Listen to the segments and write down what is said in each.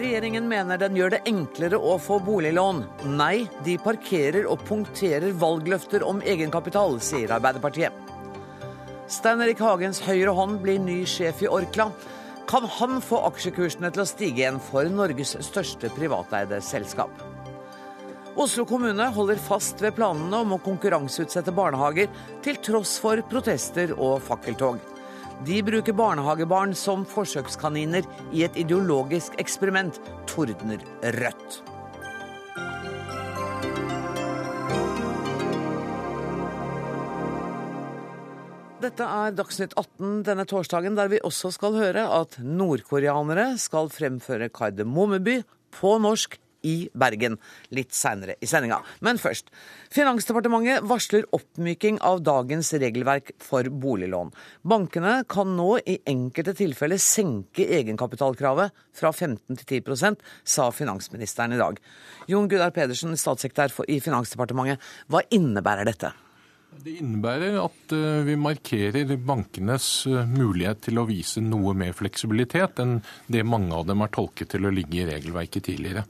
Regjeringen mener den gjør det enklere å få boliglån. Nei, de parkerer og punkterer valgløfter om egenkapital, sier Arbeiderpartiet. Stein Erik Hagens høyre hånd blir ny sjef i Orkla. Kan han få aksjekursene til å stige igjen for Norges største privateide selskap? Oslo kommune holder fast ved planene om å konkurranseutsette barnehager, til tross for protester og fakkeltog. De bruker barnehagebarn som forsøkskaniner i et ideologisk eksperiment, tordner Rødt. Dette er Dagsnytt 18 denne torsdagen, der vi også skal høre at nordkoreanere skal fremføre Kardemommeby på norsk i Bergen litt seinere i sendinga. Men først. Finansdepartementet varsler oppmyking av dagens regelverk for boliglån. Bankene kan nå i enkelte tilfeller senke egenkapitalkravet fra 15 til 10% sa finansministeren i dag. Jon Gudar Pedersen, statssekretær i Finansdepartementet, hva innebærer dette? Det innebærer at eh, vi markerer bankenes eh, mulighet til å vise noe mer fleksibilitet enn det mange av dem har tolket til å ligge i regelverket tidligere.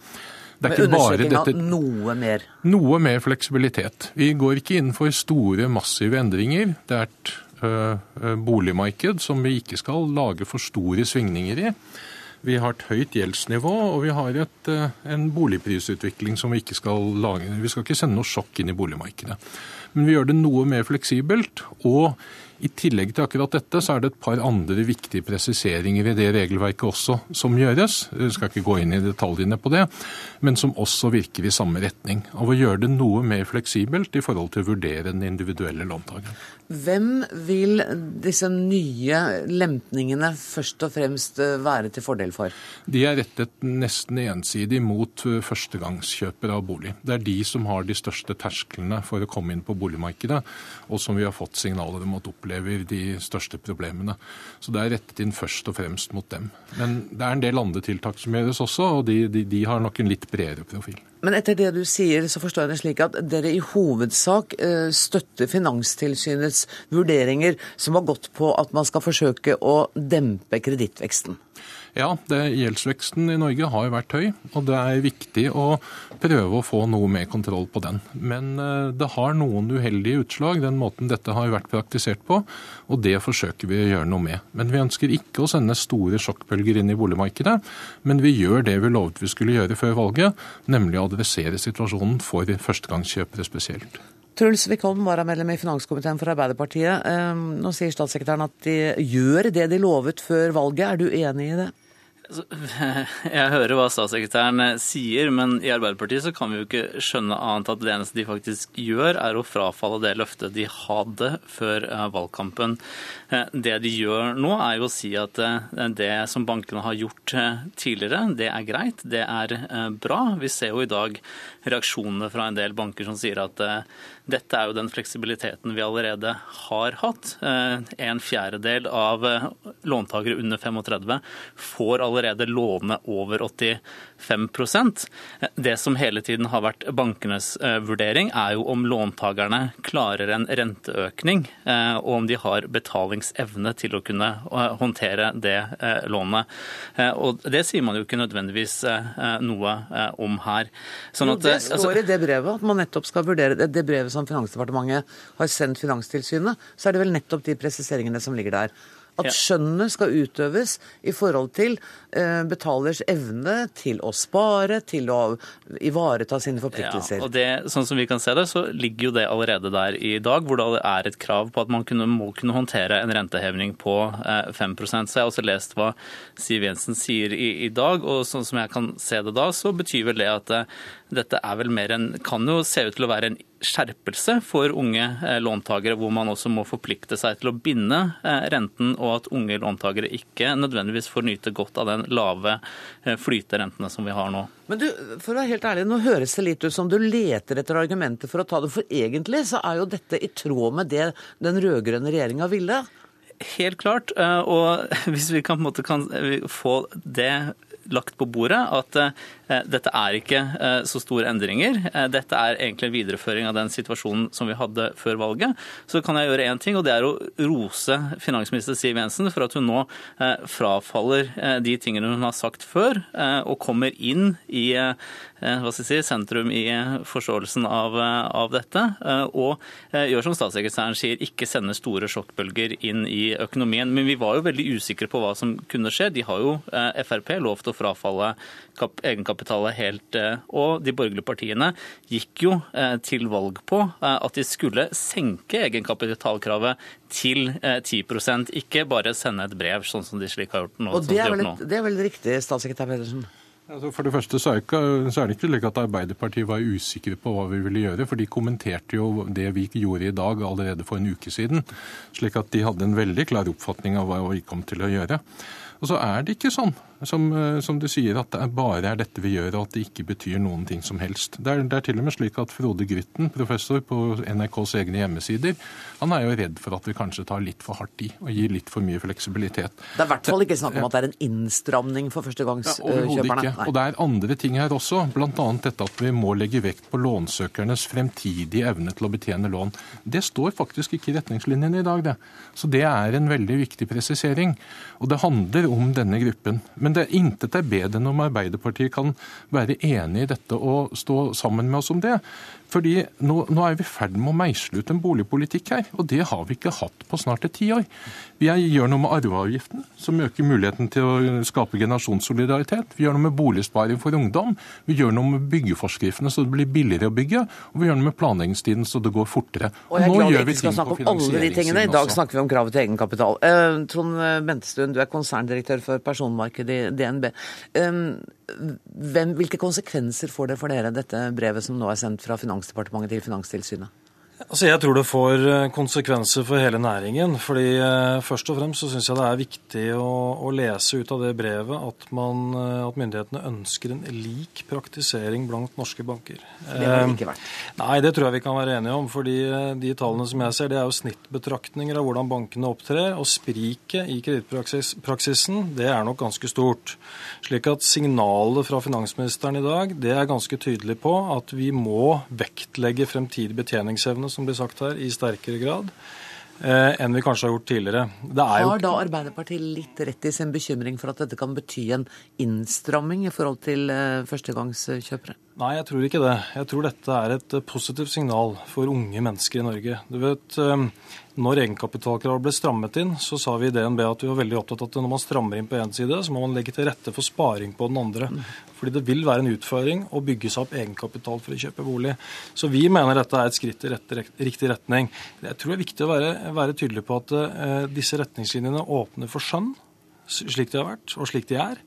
Det er ikke bare dette Noe mer? Noe mer fleksibilitet. Vi går ikke inn for store, massive endringer. Det er et øh, boligmarked som vi ikke skal lage for store svingninger i. Vi har et høyt gjeldsnivå, og vi har et, en boligprisutvikling som vi ikke skal lage. Vi skal ikke sende noe sjokk inn i boligmarkedet. Men vi gjør det noe mer fleksibelt. og i tillegg til akkurat dette, så er det et par andre viktige presiseringer i det regelverket også som gjøres. Jeg skal ikke gå inn i detaljene på det, men som også virker i samme retning. Av å gjøre det noe mer fleksibelt i forhold til å vurdere den individuelle låntakeren. Hvem vil disse nye lempningene først og fremst eh, være til fordel for? De er rettet nesten ensidig mot eh, førstegangskjøpere av bolig. Det er de som har de største tersklene for å komme inn på boligmarkedet, og som vi har fått signaler om at opplever de største problemene. Så det er rettet inn først og fremst mot dem. Men det er en del andre tiltak som gjøres også, og de, de, de har nok en litt bredere profil. Men etter det du sier, så forstår jeg det slik at dere i hovedsak eh, støtter Finanstilsynets vurderinger som har gått på at man skal forsøke å dempe kredittveksten? Ja, det, gjeldsveksten i Norge har jo vært høy, og det er viktig å prøve å få noe mer kontroll på den. Men eh, det har noen uheldige utslag, den måten dette har vært praktisert på, og det forsøker vi å gjøre noe med. Men vi ønsker ikke å sende store sjokkbølger inn i boligmarkedet, men vi gjør det vi lovet vi skulle gjøre før valget, nemlig å adressere situasjonen for førstegangskjøpere spesielt. Truls Wickholm, varamedlem i finanskomiteen for Arbeiderpartiet. Ehm, nå sier statssekretæren at de gjør det de lovet før valget. Er du enig i det? Altså, jeg hører hva statssekretæren eh, sier, men i Arbeiderpartiet så kan vi jo ikke skjønne annet at det eneste de faktisk gjør, er å frafalle det løftet de hadde før eh, valgkampen. Eh, det de gjør nå, er jo å si at det som bankene har gjort tidligere, det er greit, det er bra. Vi ser jo i dag reaksjonene fra en del banker som sier at dette er jo den fleksibiliteten vi allerede har hatt. En fjerdedel av låntakere under 35 får allerede låne over 85% Det som hele tiden har vært bankenes eh, vurdering, er jo om låntakerne klarer en renteøkning, eh, og om de har betalingsevne til å kunne eh, håndtere det lånet. Og Det sier man jo ikke nødvendigvis noe om her. Sånn at, det står altså, i det brevet at man nettopp skal vurdere det, det brevet som Finansdepartementet har sendt Finanstilsynet, så er det vel nettopp de presiseringene som ligger der. At skjønnet skal utøves i forhold til eh, betalers evne til å spare, til å ivareta sine forpliktelser. Ja, og det, sånn som vi kan se det, så ligger jo det allerede der i dag, hvor det er et krav på at man kunne, må kunne håndtere en renteheving på eh, 5 Så jeg har også lest hva Siv Jensen sier i, i, dag, og sånn som jeg kan se det da, så betyr vel det at eh, dette er vel mer en, kan jo se ut til å være en skjerpelse for unge eh, låntakere, hvor man også må forplikte seg til å binde eh, renten, og at unge låntakere ikke nødvendigvis får nyte godt av den lave eh, flyterentene som vi har nå. Men du, for å være helt ærlig, Nå høres det litt ut som du leter etter argumenter for å ta det, for egentlig så er jo dette i tråd med det den rød-grønne regjeringa ville? Helt klart. Og hvis vi kan, på en måte, kan få det lagt på bordet at dette er ikke så store endringer. Dette er egentlig en videreføring av den situasjonen som vi hadde før valget. Så kan jeg gjøre én ting, og det er å rose finansminister Siv Jensen for at hun nå frafaller de tingene hun har sagt før, og kommer inn i hva skal jeg si, sentrum i forståelsen av, av dette. Og gjør som statssekretæren sier, ikke sende store sjokkbølger inn i økonomien. Men vi var jo veldig usikre på hva som kunne skje. De har jo Frp lovt å frafalle egenkapitalet helt. Og de borgerlige partiene gikk jo til valg på at de skulle senke egenkapitalkravet til 10% ikke bare sende et brev, sånn som de slik har gjort nå. Og det er vel, det er vel riktig, statssekretær Pedersen? Altså for det første så er, ikke, så er, det ikke slik at Arbeiderpartiet var usikre på hva vi ville gjøre. For de kommenterte jo det vi gjorde i dag allerede for en uke siden. Slik at de hadde en veldig klar oppfatning av hva vi kom til å gjøre. Og så er det ikke sånn som, eh, som, du sier, at det bare er dette vi gjør, og at det ikke betyr noen ting som helst. Det er, det er til og med slik at Frode Grytten, professor på NRKs egne hjemmesider, han er jo redd for at vi kanskje tar litt for hardt i og gir litt for mye fleksibilitet. Det er i hvert fall ikke snakk om at det er en innstramning for førstegangskjøperne. Ja, og det er andre ting her også, bl.a. dette at vi må legge vekt på lånsøkernes fremtidige evne til å betjene lån. Det står faktisk ikke i retningslinjene i dag, det. Så det er en veldig viktig presisering. Og det handler om denne gruppen. Men men det intet er bedre enn om Arbeiderpartiet kan være enig i dette og stå sammen med oss om det. Fordi nå, nå er vi i ferd med å meisle ut en boligpolitikk her, og det har vi ikke hatt på snart et tiår. Vi gjør noe med arveavgiften, som øker muligheten til å skape generasjonssolidaritet. Vi gjør noe med boligsparing for ungdom. Vi gjør noe med byggeforskriftene så det blir billigere å bygge. Og vi gjør noe med planleggingstiden så det går fortere. Og jeg er glad vi ting på snakke også. I dag snakker vi om kravet til egenkapital. Uh, Trond Bentestuen, du er konserndirektør for personmarkedet i DNB. Eh, hvem, hvilke konsekvenser får det for dere, dette brevet som nå er sendt fra Finansdepartementet til Finanstilsynet? Altså jeg tror det får eh, konsekvenser for hele næringen. fordi eh, Først og fremst så syns jeg det er viktig å, å, lese ut av det brevet at, man, eh, at, myndighetene ønsker en lik praktisering blant norske banker. Det har det ikke vært. Nei, det tror jeg vi kan være enige om. fordi De tallene som jeg ser, det er jo snittbetraktninger av hvordan bankene opptrer. Og spriket i kredittpraksisen det er nok ganske stort. Slik at signalet fra finansministeren i dag det er ganske tydelig på at vi må vektlegge fremtidig betjeningsevne som blir sagt her, i sterkere grad eh, enn vi kanskje har gjort tidligere. har da Arbeiderpartiet litt rett i sin bekymring for at dette kan bety en innstramming i forhold til eh, førstegangskjøpere? Nei, jeg tror ikke det. Jeg tror dette er et eh, positivt signal for unge mennesker i Norge. Du vet, eh, når egenkapitalkravet ble strammet inn, så sa vi i DNB at vi var veldig opptatt av at når man strammer inn på én side, så må man legge til rette for sparing på den andre. Fordi det vil være en utføring å bygge seg opp egenkapital for å kjøpe bolig. Så vi mener dette er et skritt i rett, riktig retning. Jeg tror det er viktig å være, være tydelig på at uh, disse retningslinjene åpner for skjønn, slik de har vært, og slik de er.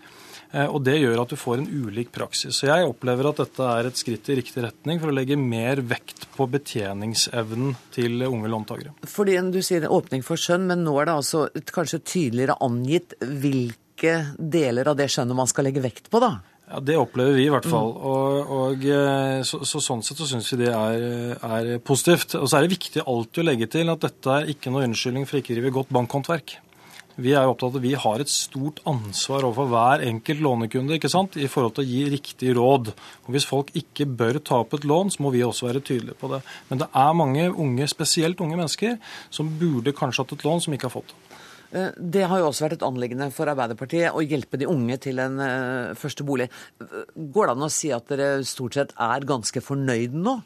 Eh, og Det gjør at du får en ulik praksis. Så Jeg opplever at dette er et skritt i riktig retning for å legge mer vekt på betjeningsevnen til unge låntakere. Fordi Du sier åpning for skjønn, men nå er det altså kanskje tydeligere angitt hvilke deler av det skjønnet man skal legge vekt på, da? Ja, Det opplever vi i hvert fall. Og, og eh, så, så, Sånn sett så syns vi det er, er, positivt. Og så er det viktig alltid å legge til at dette er ikke noe unnskyldning for ikke å drive godt bankhåndverk. Vi er opptatt av at vi har et stort ansvar overfor hver enkelt lånekunde ikke sant? i forhold til å gi riktig råd. Og Hvis folk ikke bør ta opp et lån, så må vi også være tydelige på det. Men det er mange unge, spesielt unge mennesker, som burde kanskje hatt et lån, som ikke har fått det. Eh, det har jo også vært et anliggende for Arbeiderpartiet å hjelpe de unge til en uh, første bolig. Går det an å si at dere stort sett er ganske fornøyd nå?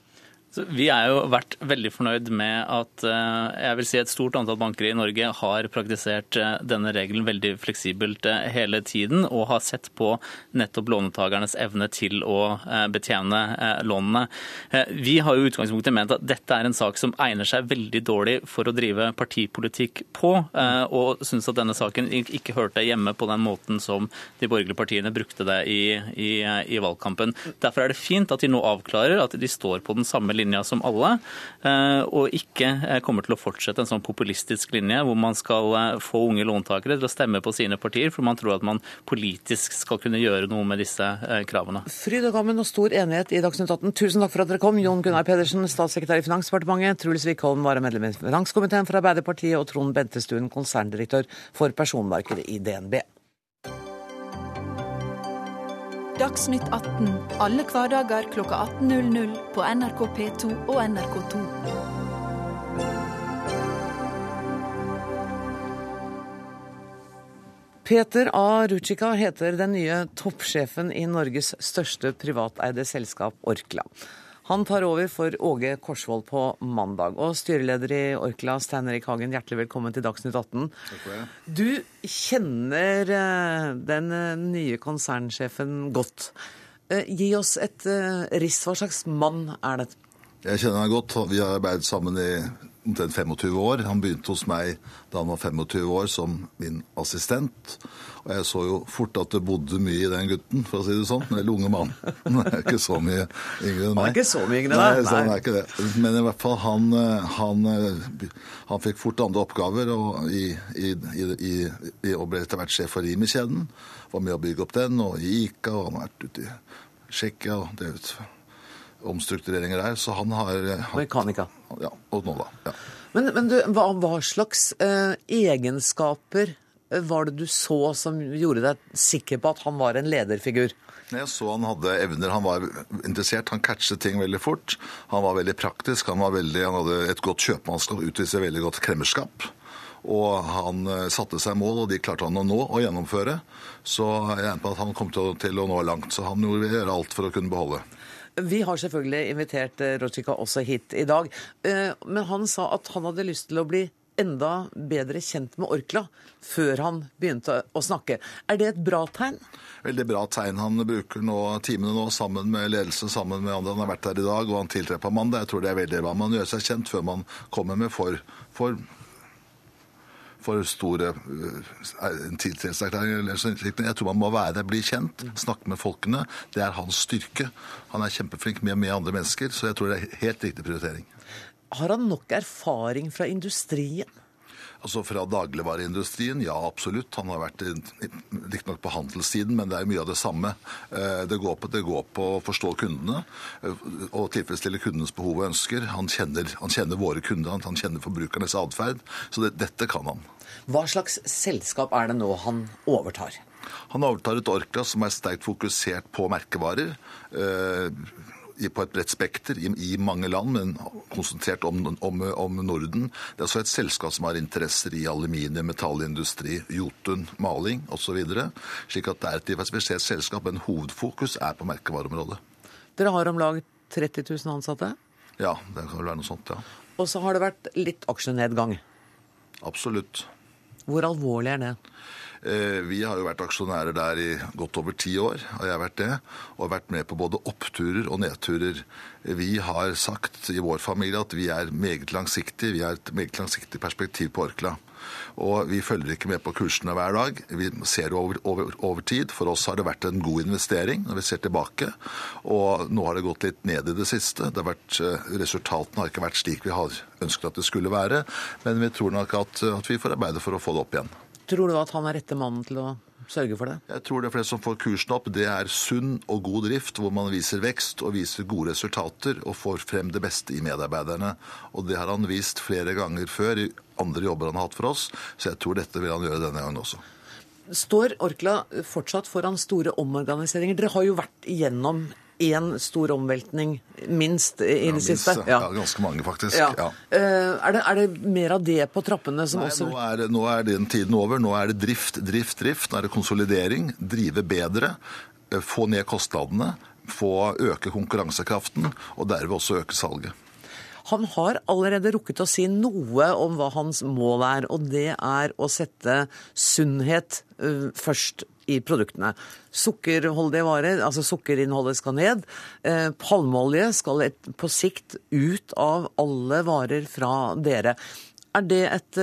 Vi har jo vært veldig fornøyd med at eh, jeg vil si et stort antall banker i Norge har praktisert eh, denne regelen veldig fleksibelt eh, hele tiden, og har sett på nettopp lånetakernes evne til å betjene lånene. Vi har jo utgangspunktet ment at dette er en sak som egner seg veldig dårlig for å drive partipolitikk på, og syns at denne saken ikke hørte hjemme på den måten som de borgerlige partiene brukte det i, i, i valgkampen. Derfor er det fint at de nå avklarer at de står på den samme linja linja som alle, eh, og ikke eh, kommer til å fortsette en sånn populistisk linje hvor man skal eh, få unge låntakere til å stemme på sine partier, for man tror at man politisk skal kunne gjøre noe med disse kravene. Fryd og gammen og stor enighet i Dagsnytt 18. Tusen takk for at dere kom. Jon Gunnar Pedersen, statssekretær i Finansdepartementet, Truls Wickholm, varamedlem i finanskomiteen for Arbeiderpartiet, og Trond Bentestuen, konserndirektør for personmarkedet i DNB. Dagsnytt 18 alle hverdager klokka 18.00 på NRK P2 og NRK2. Peter A. Rucika heter den nye toppsjefen i Norges største privateide selskap Orkla. Han tar over for Åge Korsvold på mandag. Og styreleder i Orkla, Stein Erik Hagen, hjertelig velkommen til Dagsnytt 18. Du kjenner eh, den eh, nye konsernsjefen godt. Eh, gi oss et riss. Hva slags mann er det? Jeg kjenner han godt. Vi har arbeidet sammen i omtrent 25 år. Han begynte hos meg da han var 25 år som min assistent. Og jeg så jo fort at det bodde mye i den gutten, for å si det sånn. Eller unge mann. Han er ikke så mye yngre enn meg. Han er ikke så mye yngre, nei. nei. Så han er ikke det. Men i hvert fall, han, han, han fikk fort andre oppgaver og, i, i, i, og ble etter hvert sjef for Rimi-kjeden. Var med å bygge opp den, og i Ica, og han har vært ute i Tsjekkia og drevet omstruktureringer der. Så han har Mekanika. Ja, og nå da. Ja. Men, men du, hva, hva, slags eh, egenskaper eh, var det du så som gjorde deg sikker på at han var en lederfigur? Jeg så han hadde evner. Han var interessert. Han catchet ting veldig fort. Han var veldig praktisk. Han, var veldig, han hadde et godt kjøpmannskap, utviste veldig godt kremmerskap. Og han eh, satte seg mål, og de klarte han å nå og gjennomføre. Så jeg regner på at han kom til å, til å nå langt. Så han gjorde alt for å kunne beholde. Vi har selvfølgelig invitert eh, Rojika også hit i dag. Eh, men han sa at han hadde lyst til å bli enda bedre kjent med Orkla før han begynte å snakke. Er det et bra tegn? Veldig bra tegn. Han bruker nå timene nå sammen med ledelse, sammen med andre. Han har vært her i dag, og han tiltrer på mandag. Jeg tror det er veldig bra. Man gjør seg kjent før man kommer med for, for for store en tiltredelseserklæring. Jeg tror man må være, der, bli kjent, snakke med folkene. Det er hans styrke. Han er kjempeflink med, med andre mennesker, så jeg tror det er helt riktig prioritering. Har han nok erfaring fra industrien? Altså Fra dagligvareindustrien, ja absolutt. Han har vært riktignok på handelssiden, men det er mye av det samme. Det går, på, det går på å forstå kundene og tilfredsstille kundenes behov og ønsker. Han kjenner, han kjenner våre kunder, han kjenner forbrukernes atferd. Så det, dette kan han. Hva slags selskap er det nå han overtar? Han overtar et Orkla som er sterkt fokusert på merkevarer på et bredt spekter i, i, mange land, men konsentrert om, om, om, Norden. Det er også et selskap som har interesser i aluminium, metallindustri, Jotun, maling osv. Slik at det er et diversifisert selskap, men hovedfokus er på merkevareområdet. Dere har om lag 30 000 ansatte? Ja, det kan vel være noe sånt, ja. Og så har det vært litt aksjenedgang? Absolutt. Hvor alvorlig er det? Vi har jo vært aksjonærer der i godt over ti år, og jeg har vært det. Og vært med på både oppturer og nedturer. Vi har sagt i vår familie at vi er meget langsiktige. Vi har et meget langsiktig perspektiv på Orkla. Og vi følger ikke med på kursene hver dag. Vi ser det over, over, over, tid. For oss har det vært en god investering når vi ser tilbake. Og nå har det gått litt ned i det siste. Det har vært, resultatene har ikke vært slik vi har ønsket at det skulle være. Men vi tror nok at, at vi får arbeide for å få det opp igjen. Tror du at han er rette mannen til å sørge for det? Jeg tror det fleste som får kursen opp, det er sunn og god drift, hvor man viser vekst og viser gode resultater og får frem det beste i medarbeiderne. Og det har han vist flere ganger før i andre jobber han har hatt for oss, så jeg tror dette vil han gjøre denne gangen også. Står Orkla fortsatt foran store omorganiseringer? Dere har jo vært igjennom én stor omveltning, minst, i det siste. Ja. ja. ganske mange, faktisk. Ja. Ja. Er, det, er, det, mer av det på trappene som Nei, også nå er, nå er den tiden over. Nå er det drift, drift, drift. Nå er det konsolidering. Drive bedre. Få ned kostnadene. Få øke konkurransekraften, og derved også øke salget. Han har allerede rukket å si noe om hva hans mål er, og det er å sette sunnhet først i produktene. Sukkerholdige varer, altså sukkerinnholdet skal ned. Eh, palmeolje skal et, på sikt ut av alle varer fra dere. Er det et,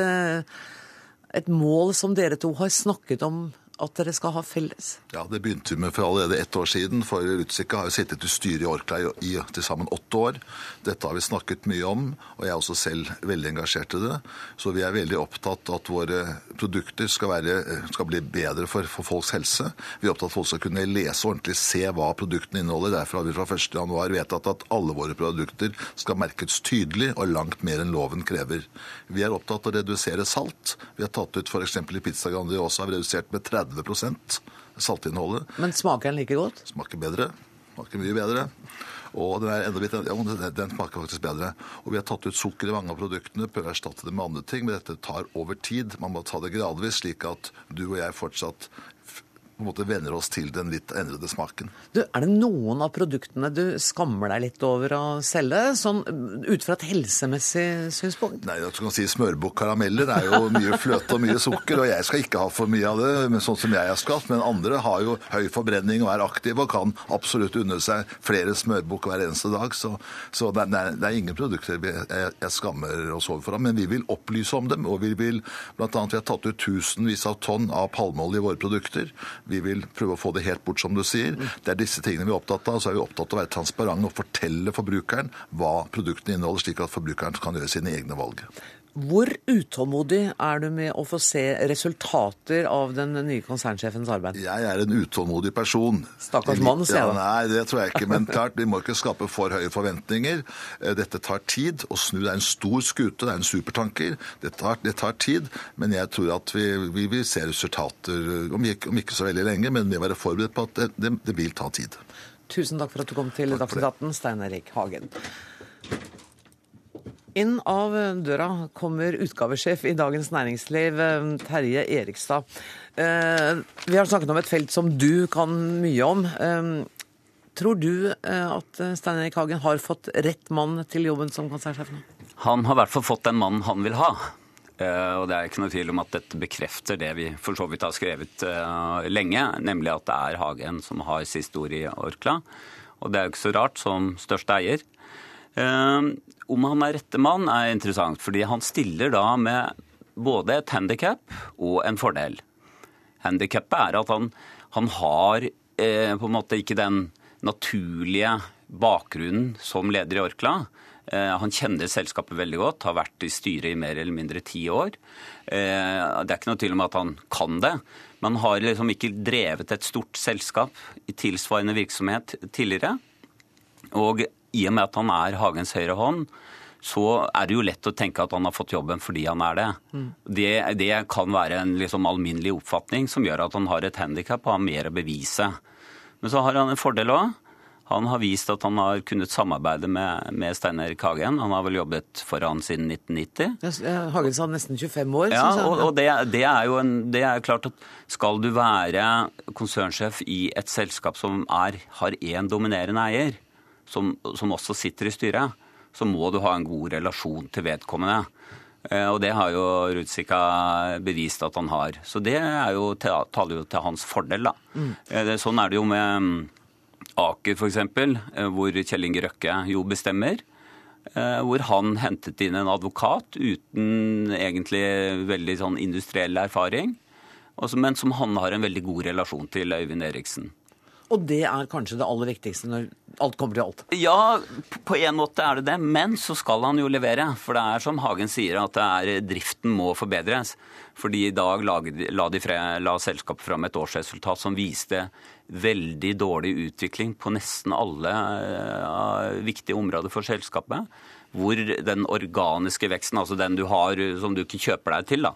et mål som dere to har snakket om at dere skal ha felles? Ja, Det begynte vi med for allerede ett år siden. For Rutsika har jo sittet i styret i Orkla i til sammen åtte år. Dette har vi snakket mye om, og jeg er også selv veldig engasjert i det. Så vi er veldig opptatt at våre produkter skal, være, skal bli bedre for, for, folks helse. Vi er opptatt av at folk skal kunne lese ordentlig se hva produktene inneholder. Derfor har vi fra 1.1 vedtatt at alle våre produkter skal merkes tydelig og langt mer enn loven krever. Vi er opptatt av å redusere salt. Vi har tatt ut f.eks. i Pizza Grandiosa har vi redusert med 30 saltinnholdet. Men smaker den like godt? Smaker bedre. Smaker mye bedre. Og den, er enda litt, ja, den, den smaker faktisk bedre. Og vi har tatt ut sukker i mange av produktene, prøver å erstatte det med andre ting. Men dette tar over tid. Man må ta det gradvis, slik at du og jeg fortsatt på en måte venner oss til den litt endrede smaken. Du, er det noen av produktene du skammer deg litt over å selge, sånn ut fra et helsemessig synspunkt? Nei, du kan si Smørbukk karameller er jo mye fløte og mye sukker, og jeg skal ikke ha for mye av det, men sånn som jeg har skatt. Men andre har jo høy forbrenning og er aktive og kan absolutt unne seg flere smørbukk hver eneste dag. Så, så det, er, det er ingen produkter jeg, jeg skammer oss over for, men vi vil opplyse om dem. Og vi vil annet, vi har tatt ut tusenvis av tonn av palmeolje i våre produkter. Vi vil prøve å få det helt bort, som du sier. Det er disse tingene vi er opptatt av. Så er vi opptatt av å være transparente og fortelle forbrukeren hva produktene inneholder, slik at forbrukeren kan gjøre sine egne valg. Hvor utålmodig er du med å få se resultater av den nye konsernsjefens arbeid? Jeg er en utålmodig person. Stakkars mann, sier jeg ja. Nei, det tror jeg ikke. Men klart, vi må ikke skape for høye forventninger. Eh, Dette tar tid. Å snu det er en stor skute, det er en supertanker. Det tar, det tar tid. Men jeg tror at vi, vi vil se resultater eh, om ikke, om ikke så veldig lenge. Men vi må være forberedt på at det, det, det vil ta tid. Tusen takk for at du kom til Dagsnytt 18, Stein Erik Hagen. Inn av døra kommer utgavesjef i Dagens Næringsliv, eh, Terje Erikstad. Eh, Vi har snakket om et felt som du kan mye om. Eh, Tror du at Stein Erik Hagen har fått rett mann til jobben som konsernsjef nå? Han har i hvert fall fått den mannen han vil ha. Og det er ikke noe tvil om at dette bekrefter det vi for så vidt har skrevet lenge, nemlig at det er Hagen som har siste ord i Orkla. Og det er jo ikke så rart som største eier. Om han er rette mann er interessant, fordi han stiller da med både et handikap og en fordel. Handikappet er at han, han har eh, på en måte ikke den naturlige bakgrunnen som leder i Orkla. Eh, han kjenner selskapet veldig godt, har vært i styret i mer eller mindre ti år. Eh, det er ikke noe tvil om at han kan det, men har liksom ikke drevet et stort selskap i tilsvarende virksomhet tidligere. Og i og med at han er Hagens høyre hånd, så er det jo lett å tenke at han har fått jobben fordi han er det. Det, det kan være en liksom alminnelig oppfatning som gjør at han har et handikap og har mer å bevise. Men så har han en fordel òg. Han har vist at han har kunnet samarbeide med, med Stein Erik Hagen. Han har vel jobbet for han siden 1990. Eh, Hagen sa nesten 25 år. Ja, og, og det, det er jo en, det er klart at skal du være konsernsjef i et selskap som er, har én dominerende eier, som, som også sitter i styret, så må du ha en god relasjon til vedkommende. Eh, Og det har jo Rutsika bevist at han har. Så det er jo, til- taler jo til hans fordel, da. Mm. Sånn er det jo med mm, Aker f.eks., hvor Kjell Inge Røkke jo bestemmer. eh, Hvor han hentet inn en advokat uten egentlig veldig sånn industriell erfaring. Men som han har en veldig god relasjon til, Øyvind Eriksen. Og det er kanskje det aller viktigste når alt kommer til alt. Ja, på en måte er det det, men så skal han jo levere. For det er som Hagen sier, at er, driften må forbedres. Fordi i dag la, de fre, la selskapet fram et årsresultat som viste veldig dårlig utvikling på nesten alle eh, viktige områder for selskapet. Hvor den organiske veksten, altså den du har som du ikke kjøper deg til, da,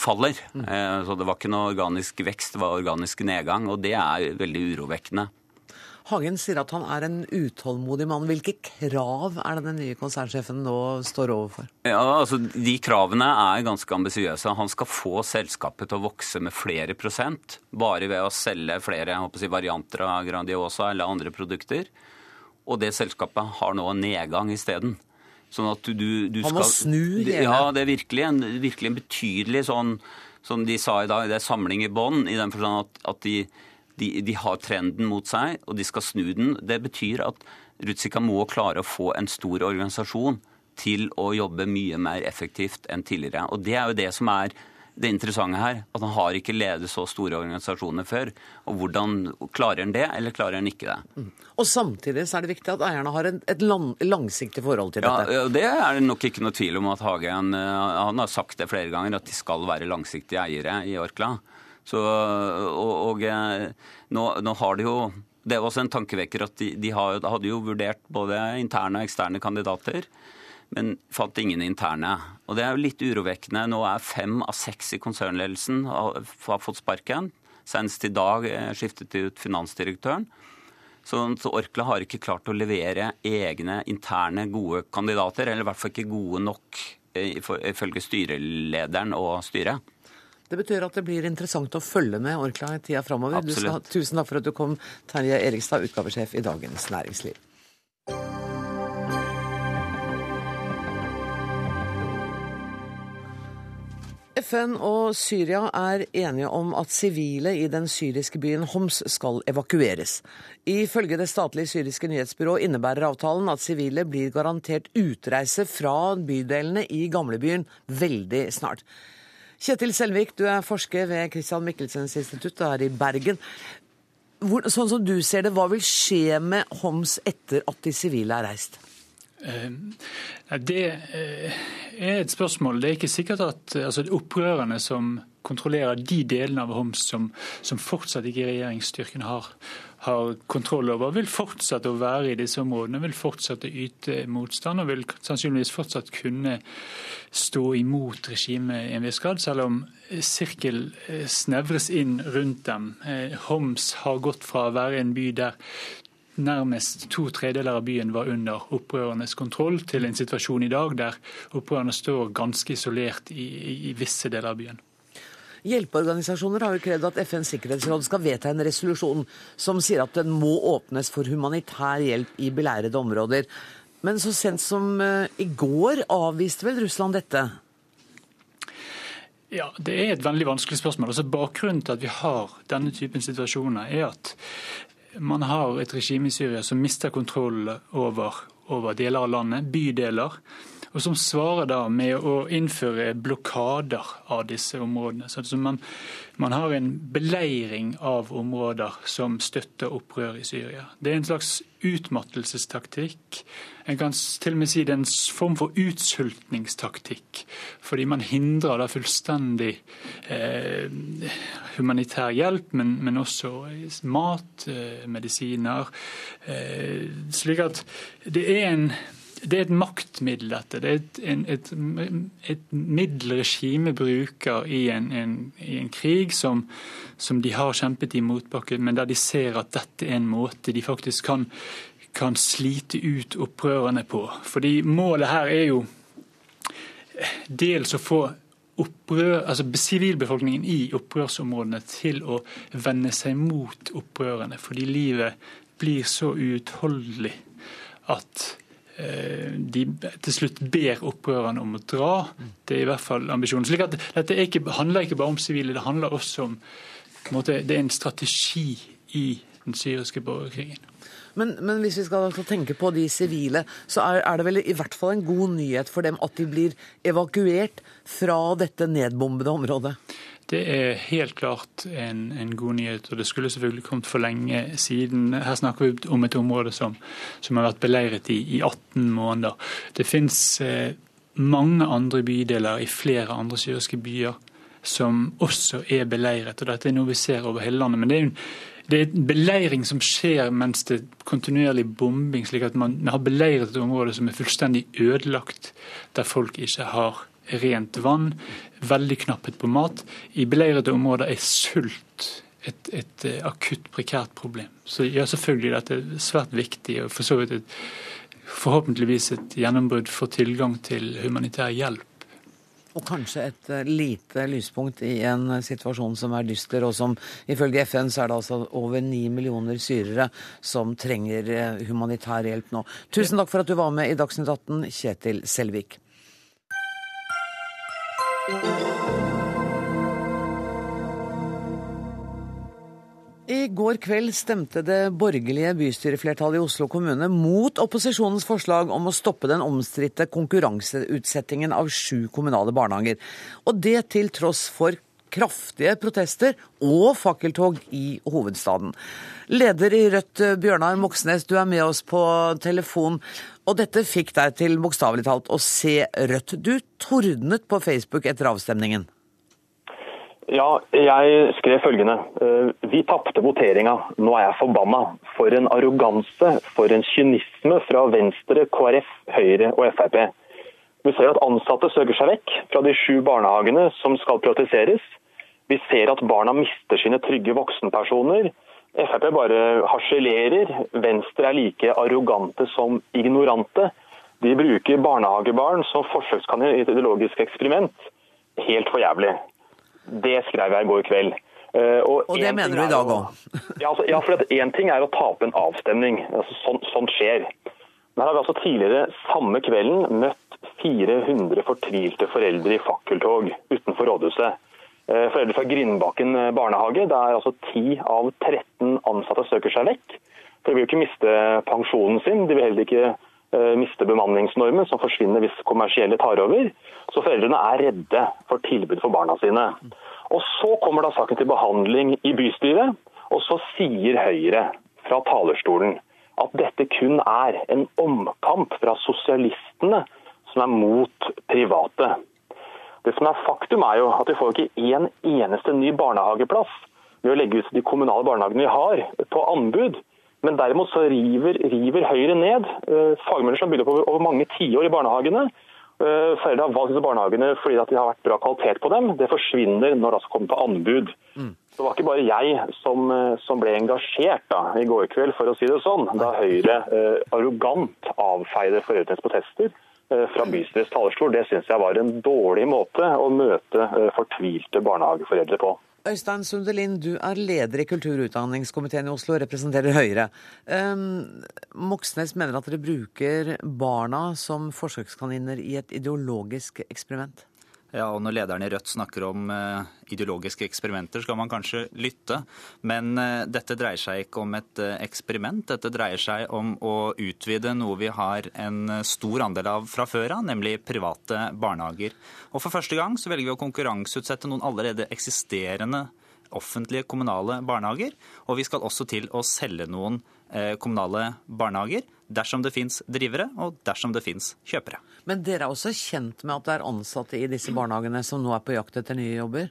faller. Eh, Så det var ikke noe organisk vekst, det var organisk nedgang. Og det er veldig urovekkende. Hagen sier at han er en utålmodig mann. Hvilke krav er det den nye konsernsjefen nå står overfor? Ja, altså De kravene er ganske ambisiøse. Han skal få selskapet til å vokse med flere prosent. Bare ved å selge flere jeg håper si, varianter av Grandiosa eller andre produkter. Og det selskapet har nå en nedgang isteden. Sånn at du, du Han må skal snu hele- Ja, det er virkelig en, virkelig en betydelig sånn Som de sa i dag, det er samling i bånn. I den forstand at, at de, de, de har trenden mot seg, og de skal snu den. Det betyr at Rutsika må klare å få en stor organisasjon til å jobbe mye mer effektivt enn tidligere. Og det er jo det som er det interessante her. At han har ikke ledet så store organisasjoner før. Og hvordan klarer han det, eller klarer han ikke det? Og samtidig så er det viktig at eierne har en, et lang, langsiktig forhold til dette. Ja, Det er det nok ikke noe tvil om at Hagen eh, han har sagt det flere ganger, at de skal være langsiktige eiere i Orkla. Så, og, og eh, nå, nå har de jo Det er også en tankevekker at de, de hadde jo vurdert både interne og eksterne kandidater, men fant ingen interne. Og det er jo litt urovekkende. Nå er fem av seks i konsernledelsen har, har fått sparken. Senest i dag skiftet de ut finansdirektøren. Så, så Orkla har ikke klart å levere egne interne gode kandidater, eller i hvert fall ikke gode nok ifølge styrelederen og styret. Det betyr at det blir interessant å følge med Orkla i tida framover. Tusen takk for at du kom, Terje Erikstad, utgavesjef i Dagens Næringsliv. FN og Syria er enige om at sivile i den syriske byen Homs skal evakueres. Ifølge det statlige syriske nyhetsbyrået innebærer avtalen at sivile blir garantert utreise fra bydelene i gamlebyen veldig snart. Kjetil Selvik, du er forsker ved Christian Michelsens institutt her i Bergen. Hvor, sånn som du ser det, hva vil skje med Homs etter at de sivile er reist? Ehm, det eh, er et spørsmål. Det er ikke sikkert at altså, opprørerne som kontrollerer de delene av Homs som, som fortsatt ikke regjeringsstyrken har, har, kontroll over, vil fortsette å være i disse områdene, vil fortsette å yte motstand og vil sannsynligvis fortsatt kunne stå imot regimet i en viss grad, selv om sirkel eh, snevres inn rundt dem. Eh, Homs har gått fra å være en by der nærmest to tredeler av byen var under opprørernes kontroll, til en situasjon i dag der opprørerne står ganske isolert i, i visse deler av byen. Hjelpeorganisasjoner har jo krevd at FNs sikkerhetsråd skal vedta en resolusjon som sier at den må åpnes for humanitær hjelp i beleirede områder. Men så sent som uh, i går avviste vel Russland dette? Ja, Det er et veldig vanskelig spørsmål. Altså Bakgrunnen til at vi har denne typen situasjoner, er at man har et regime i Syria som mister kontroll over, over deler av landet, bydeler og som svarer da med å innføre blokader av disse områdene. Så man, man, har en beleiring av områder som støtter opprør i Syria. Det er en slags utmattelsestaktikk. En kan til og med si det er en form for utsultningstaktikk. Fordi man hindrer da fullstendig eh, humanitær hjelp, men, men, også mat, eh, medisiner. Eh, slik at det er en det er et maktmiddel, dette. Det er et, en, et, et middel regimet bruker i en, en, i en krig som, som, de har kjempet i motbakke, men der de ser at dette er en måte de faktisk kan, kan slite ut opprørerne på. Fordi målet her er jo dels å få opprør, altså sivilbefolkningen i opprørsområdene til å vende seg mot opprørerne, fordi livet blir så uutholdelig at Eh, de til slutt ber opprørerne om å dra. Det er i hvert fall ambisjonen. Slik at Dette ikke, handler ikke bare om sivile, det handler også om måte, Det er en strategi i den syriske borgerkrigen. Men, men, hvis vi skal tenke på de sivile, så er, er, det vel i hvert fall en god nyhet for dem at de blir evakuert fra dette nedbombede området? Det er helt klart en, en, god nyhet, og det skulle selvfølgelig kommet for lenge siden. Her snakker vi om et område som, som har vært beleiret i, i 18 måneder. Det fins eh, mange andre bydeler i flere andre syriske byer som også er beleiret. og Dette er noe vi ser over hele landet. men det er jo det er beleiring som skjer mens det er kontinuerlig bombing, slik at man har beleiret et område som er fullstendig ødelagt, der folk ikke har rent vann, veldig knapphet på mat. I beleirede områder er sult et, et, eh, akutt prekært problem. Så ja, selvfølgelig dette er svært viktig, og for så vidt et, forhåpentligvis et gjennombrudd for tilgang til humanitær hjelp. Og kanskje et eh, lite lyspunkt i en situasjon som er dyster, og som ifølge FN så er det altså over ni millioner syrere som trenger eh, humanitær hjelp nå. Tusen takk for at du var med i Dagsnytt 18, Kjetil Selvik. I går kveld stemte det borgerlige bystyreflertallet i Oslo kommune mot opposisjonens forslag om å stoppe den omstridte konkurranseutsettingen av sju kommunale barnehager. Og det til tross for kraftige protester og fakkeltog i hovedstaden. Leder i Rødt, Bjørnar Moxnes, du er med oss på telefon. Og dette fikk deg til bokstavelig talt å se rødt. Du tordnet på Facebook etter avstemningen. Ja, jeg skrev følgende. Eh, vi tapte voteringa. Nå er jeg forbanna. For en arroganse, for en kynisme fra Venstre, KrF, Høyre og Frp. Vi ser at ansatte søker seg vekk fra de sju barnehagene som skal privatiseres. Vi ser at barna mister sine trygge voksenpersoner. Frp bare harselerer. Venstre er like arrogante som ignorante. De bruker barnehagebarn som forsøkskanin i et ideologisk eksperiment. Helt for jævlig. Det skrev jeg i går kveld. Uh, og, og, det mener du i dag òg? Ja, altså, ja, for Én ting er å tape en avstemning. Altså, sånt, sånt skjer. Men her har vi altså tidligere samme kvelden møtt 400 fortvilte foreldre i fakkeltog utenfor rådhuset. Uh, foreldre fra Grindbakken barnehage, der altså 10 av 13 ansatte søker seg vekk. For De vil jo ikke miste pensjonen sin. De vil heller ikke uh, miste bemanningsnormen, som forsvinner hvis kommersielle tar over. Så foreldrene er redde for tilbud for barna sine. Og Så kommer da saken til behandling i bystyret, og så sier Høyre fra talerstolen at dette kun er en omkamp fra sosialistene som er mot private. Det som er Faktum er jo at vi får ikke én eneste ny barnehageplass ved å legge ut de kommunale barnehagene vi har, på anbud. Men derimot så river, river Høyre ned eh, fagmiljøer som bygd opp over mange tiår i barnehagene. Eh, foreldre har valgt disse barnehagene fordi de har vært bra kvalitet på dem. Det forsvinner når det altså kommer på anbud. Mm. Det var ikke bare jeg som, eh, som ble engasjert da, i går kveld, for å si det sånn, da Høyre eh, arrogant avfeide foreldrenes protester eh, fra bystyrets talerstol. Det syns jeg var en dårlig måte å møte eh, fortvilte barnehageforeldre på. Øystein Sundelin, du er leder i kulturutdanningskomiteen i Oslo og representerer Høyre. Um, Moxnes mener at dere bruker barna som forsøkskaniner i et ideologisk eksperiment? Ja, og Når lederen i Rødt snakker om uh, ideologiske eksperimenter, skal man kanskje lytte. Men uh, dette dreier seg ikke om et uh, eksperiment. Dette dreier seg om å utvide noe vi har en stor andel av fra før av, nemlig private barnehager. Og For første gang så velger vi å konkurranseutsette noen allerede eksisterende offentlige kommunale barnehager. Og vi skal også til å selge noen kommunale barnehager dersom det fins drivere, og dersom det fins kjøpere. Men dere er også kjent med at det er ansatte i disse barnehagene som nå er på jakt etter nye jobber?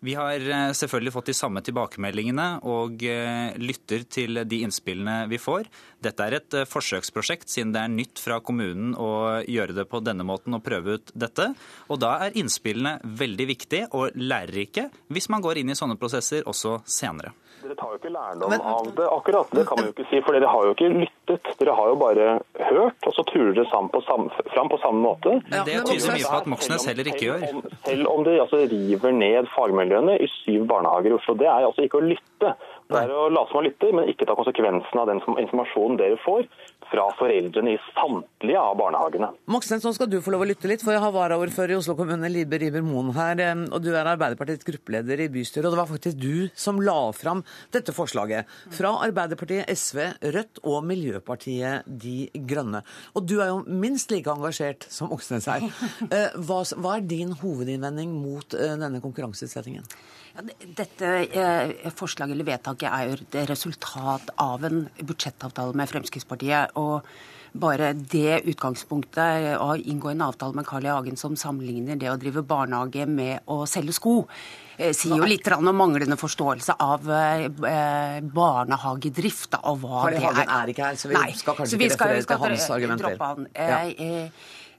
Vi har eh, selvfølgelig fått de samme tilbakemeldingene og eh, lytter til de innspillene vi får. Dette er et eh, forsøksprosjekt, siden det er nytt fra kommunen å gjøre det på denne måten og prøve ut dette. Og da er innspillene veldig viktige og lærerike hvis man går inn i sånne prosesser også senere. Dere tar jo ikke lærdom Men, av det, akkurat. Det kan man jo ikke si. For dere har jo ikke lyttet. Dere har jo bare hørt, og så turer dere fram på, samme, fram på samme måte. Men det tyder mye på at Moxnes heller ikke gjør. Selv om, selv om de altså river ned fagmiljøene i syv barnehager i Oslo. Det er altså ikke å lytte. Det er å late som man lytter, men ikke ta konsekvensen av den informasjonen dere får fra foreldrene i samtlige av barnehagene. Moxnes, nå skal du få lov å lytte litt, for jeg har varaordfører i Oslo kommune, Libe Riiber Moen her. Og du er Arbeiderpartiets gruppeleder i bystyret, og det var faktisk du som la fram dette forslaget. Fra Arbeiderpartiet, SV, Rødt og Miljøpartiet De Grønne. Og du er jo minst like engasjert som Moxnes er. Eh, hva, hva er din hovedinnvending mot eh, denne konkurranseutsettingen? Ja, dette eh, forslaget eller vedtaket er jo et resultat av en budsjettavtale med Fremskrittspartiet. og bare det utgangspunktet å inngå en avtale med Carl I. Hagen som sammenligner det å drive barnehage med å selge sko, eh, sier jo litt om manglende forståelse av eh, barnehagedrift og hva det er. Hagen er ikke her, så vi Nei, skal kanskje ikke referere til hans argumenter. Droppe han. Ja.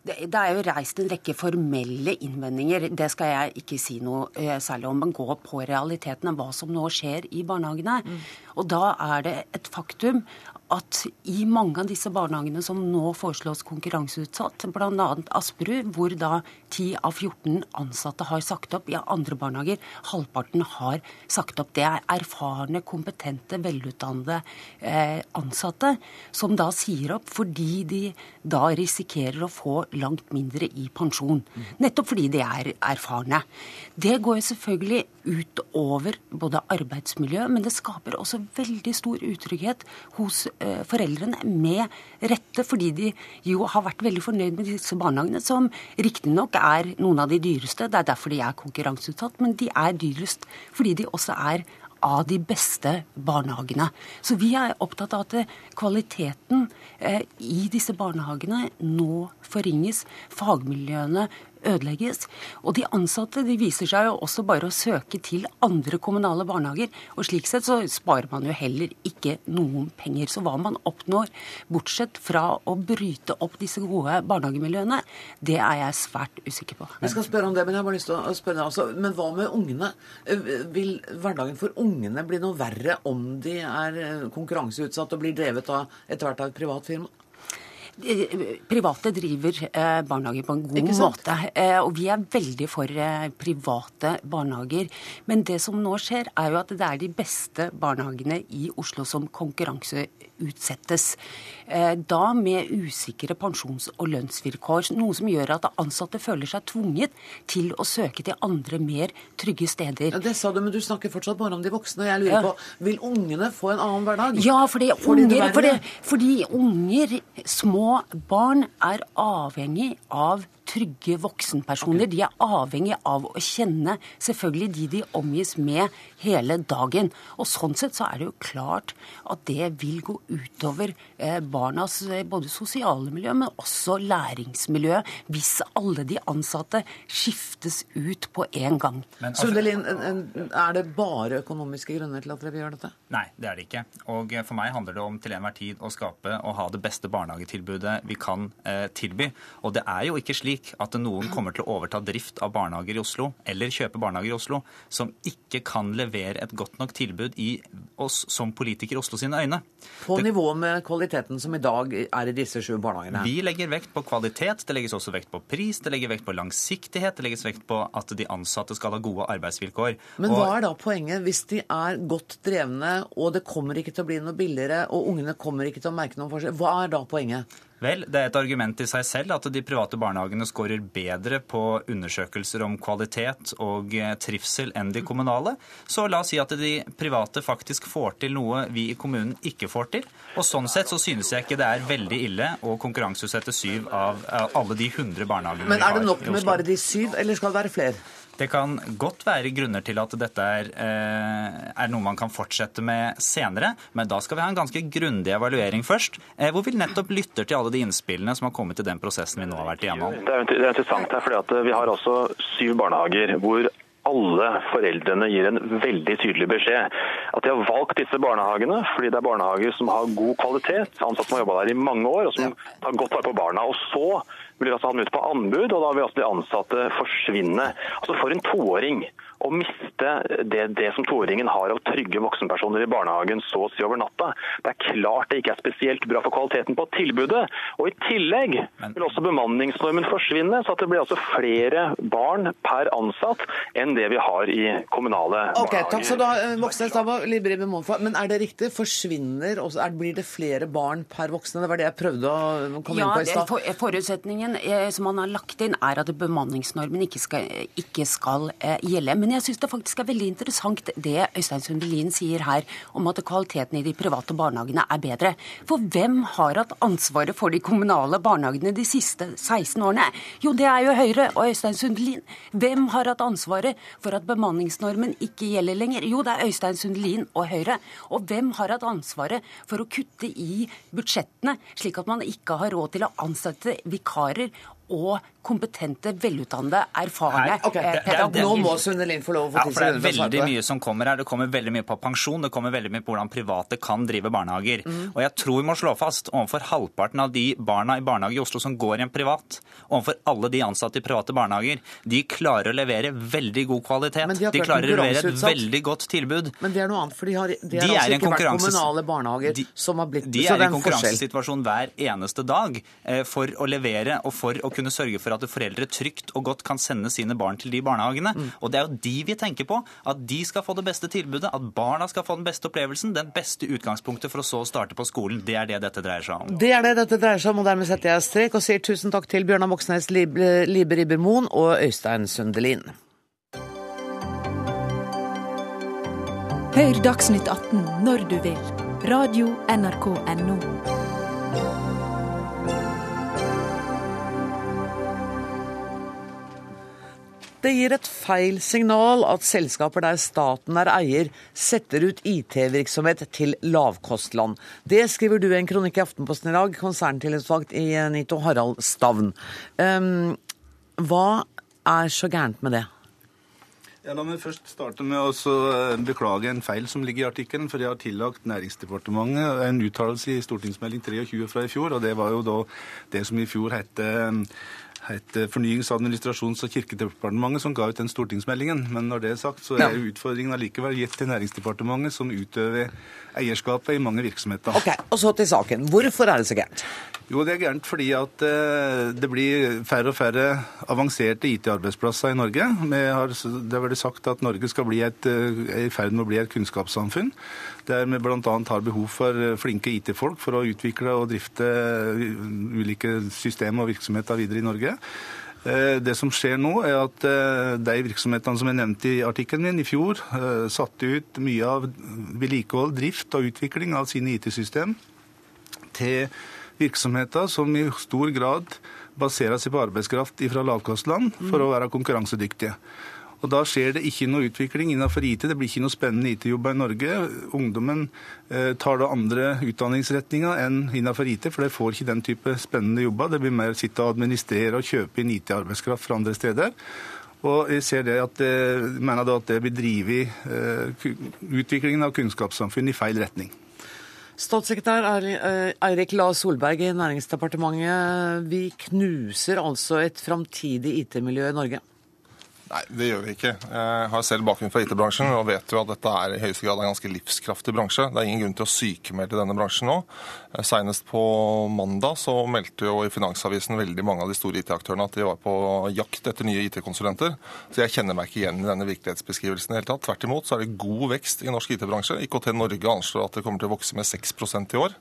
Det, er jo reist en rekke formelle innvendinger. Det skal jeg ikke si noe eh, særlig om. Men gå på realiteten av hva som nå skjer i barnehagene. Mm. Og da er det et faktum at i mange av disse barnehagene som nå foreslås konkurranseutsatt, bl.a. Asperud, hvor da 10 av 14 ansatte har sagt opp, i andre barnehager halvparten har sagt opp. Det er erfarne, kompetente, velutdannede eh, ansatte som da sier opp fordi de da risikerer å få langt mindre i pensjon. Nettopp fordi de er erfarne. Det går selvfølgelig utover både arbeidsmiljø, men det skaper også veldig stor utrygghet hos eh, foreldrene, med rette, fordi de jo har vært veldig fornøyd med disse barnehagene, som riktignok er noen av de dyreste. Det er derfor de er konkurranseutsatt, men de er dyrest fordi de også er av de beste barnehagene. Så vi er opptatt av at kvaliteten eh, i disse barnehagene nå forringes. Fagmiljøene ødelegges. Og de ansatte de viser seg jo også bare å søke til andre kommunale barnehager. Og slik sett så sparer man jo heller ikke noen penger. Så hva man oppnår, bortsett fra å bryte opp disse gode barnehagemiljøene, det er jeg svært usikker på. Jeg skal spørre om det, men jeg har bare lyst til å spørre deg også. Men hva med ungene? Vil hverdagen for ungene bli noe verre om de er konkurranseutsatt og blir drevet av etter hvert av et privat firma? Private driver eh, barnehager på en god måte. Eh, og vi er veldig for eh, private barnehager. Men det som nå skjer, er jo at det er de beste barnehagene i Oslo som konkurranseutsettes. Da med usikre pensjons- og lønnsvilkår. Noe som gjør at ansatte føler seg tvunget til å søke til andre, mer trygge steder. Ja, det sa du, men du snakker fortsatt bare om de voksne. Jeg lurer ja. på, Vil ungene få en annen hverdag? Ja, fordi, unger, fordi, fordi unger, små barn er avhengig av trygge voksenpersoner. Okay. De er avhengig av å kjenne selvfølgelig de de omgis med hele dagen. Og Sånn sett så er det jo klart at det vil gå utover eh, barnas eh, både sosiale miljø, men også læringsmiljø, hvis alle de ansatte skiftes ut på en gang. Men, altså, Sundelin, er det bare økonomiske grunner til at dere vil gjøre dette? Nei, det er det ikke. Og For meg handler det om til enhver tid å skape og ha det beste barnehagetilbudet vi kan eh, tilby. Og det er jo ikke slik at noen kommer til å overta drift av barnehager i Oslo, eller kjøpe barnehager i Oslo, som ikke kan levere et godt nok tilbud i oss som politikere i Oslo sine øyne. På nivå med kvaliteten som i dag er i disse sju barnehagene? Vi legger vekt på kvalitet, det legges også vekt på pris, det legger vekt på langsiktighet, det legges vekt på at de ansatte skal ha gode arbeidsvilkår. Men hva er da poenget hvis de er godt drevne, og det kommer ikke til å bli noe billigere, og ungene kommer ikke til å merke noen forskjell? Hva er da poenget? Vel, det er et argument i seg selv at de private barnehagene skårer bedre på undersøkelser om kvalitet og eh, trivsel enn de kommunale. Så la oss si at de private faktisk får til noe vi i kommunen ikke får til. Og sånn sett så synes jeg ikke det er veldig ille å konkurranseutsette syv av alle de 100 barnehagene vi har. Men er det nok med bare de syv, eller skal det være flere? Det kan godt være grunner til at dette er, eh, er, noe man kan fortsette med senere, men da skal vi ha en ganske grundig evaluering først, eh, hvor vi nettopp lytter til alle de innspillene som har kommet i den prosessen vi nå har vært igjennom. Det er interessant her, fordi at Vi har også syv barnehager hvor alle foreldrene gir en veldig tydelig beskjed. At de har valgt disse barnehagene fordi det er barnehager som har god kvalitet, ansatte som har jobba der i mange år og som tar godt vare på barna. Og så blir altså han ut på anbud, og da vil også de ansatte forsvinne. Altså For en toåring å miste det, det som toåringen har av trygge voksenpersoner i barnehagen så å si over natta. Det er klart det ikke er spesielt bra for kvaliteten på tilbudet. Og I tillegg vil også bemanningsnormen forsvinne, så at det blir altså flere barn per ansatt enn det vi har i kommunale Ok, Takk skal du ha, eh, Moxnes. Men er det riktig? Forsvinner også, er, Blir det flere barn per voksne? Det var det jeg prøvde å komme ja, inn på i stad. For, forutsetningen eh, som man har lagt inn, er at bemanningsnormen ikke skal, ikke skal eh, gjelde. Men men jeg syns det faktisk er veldig interessant det Øystein Sundelin sier her om at kvaliteten i de private barnehagene er bedre. For hvem har hatt ansvaret for de kommunale barnehagene de siste 16 årene? Jo, det er jo Høyre og Øystein Sundelin. Hvem har hatt ansvaret for at bemanningsnormen ikke gjelder lenger? Jo, det er Øystein Sundelin og Høyre. Og hvem har hatt ansvaret for å kutte i budsjettene, slik at man ikke har råd til å ansette vikarer og kompetente, velutdannede, erfarne okay. Eh, pedagoger. Nå må Sundelin få lov å få ja, for Det er veldig mye som kommer her. Det kommer veldig mye på pensjon, det kommer veldig mye på hvordan private kan drive barnehager. Mm. Og jeg tror vi må slå fast overfor halvparten av de barna i barnehage i Oslo som går i en privat, overfor alle de ansatte i private barnehager, de klarer å levere veldig god kvalitet. De, de, klarer å levere et veldig godt tilbud. Men det er noe annet, for de har, de har de altså ikke vært kommunale barnehager de, som har blitt De er i en konkurransesituasjon hver eneste dag eh, for å levere og for å kunne kunne sørge for at foreldre trygt og godt kan sende sine barn til de barnehagene. Mm. Og det er jo de vi tenker på. At de skal få det beste tilbudet, at barna skal få den beste opplevelsen, den beste utgangspunktet for å så starte på skolen. Det er det dette dreier seg om. Det er det dette dreier seg om, og dermed setter jeg strek og sier tusen takk til Bjørnar Moxnes, Libe Ribbermoen og Øystein Sundelin. Hør Dagsnytt 18 når du vil. Radio NRK Radio.nrk.no. Det gir et feil signal at selskaper der staten er eier, setter ut IT-virksomhet til lavkostland. Det skriver du i en kronikk i Aftenposten i dag, konserntillitsvalgt i NITO Harald Stavn. Um, hva er så gærent med det? Ja, La meg først starte med å beklage en feil som ligger i artikkelen. For jeg har tillagt Næringsdepartementet en uttalelse i stortingsmelding 23 fra i fjor. Og det var jo da det som i fjor het het Fornyings-, administrasjons- og kirkedepartementet som ga ut den stortingsmeldingen. Men når det er sagt, så er utfordringen allikevel gitt til Næringsdepartementet, som utøver eierskapet i mange virksomheter. Ok, Og så til saken. Hvorfor er det så gærent? Jo, det er gærent fordi at eh, det blir færre og færre avanserte IT-arbeidsplasser i Norge. Har, det har vært sagt at Norge skal bli et, eh, er i ferd med å bli et kunnskapssamfunn. Der vi bl.a. har behov for eh, flinke IT-folk for å utvikle og drifte ulike systemer og virksomheter videre i Norge. Det som skjer nå, er at de virksomhetene som jeg nevnte i artikkelen min i fjor, satte ut mye av vedlikehold, drift og utvikling av sine IT-system til virksomheter som i stor grad baserer seg på arbeidskraft fra lavkostland for å være konkurransedyktige. Og Da skjer det ikke noe utvikling innenfor IT. Det blir ikke noe spennende IT-jobber i Norge. Ungdommen eh, tar da andre utdanningsretninger enn innenfor IT, for de får ikke den type spennende jobber. Det blir mer å sitte og administrere og kjøpe inn IT-arbeidskraft fra andre steder. Og jeg ser det at det, mener da at det vil drive eh, utviklingen av kunnskapssamfunnet i feil retning. Statssekretær eh, Eirik La Solberg i Næringsdepartementet. Vi knuser altså et framtidig IT-miljø i Norge? Nei, det gjør vi ikke. Jeg har selv bakgrunn fra IT-bransjen og vet jo at dette er i høyeste grad en ganske livskraftig bransje. Det er ingen grunn til å sykemelde denne bransjen nå. Senest på mandag så meldte jo i Finansavisen veldig mange av de store IT-aktørene at de var på jakt etter nye IT-konsulenter. Så jeg kjenner meg ikke igjen i denne virkelighetsbeskrivelsen i det hele tatt. Tvert imot så er det god vekst i norsk IT-bransje. IKT Norge anslår at det kommer til å vokse med 6% i år.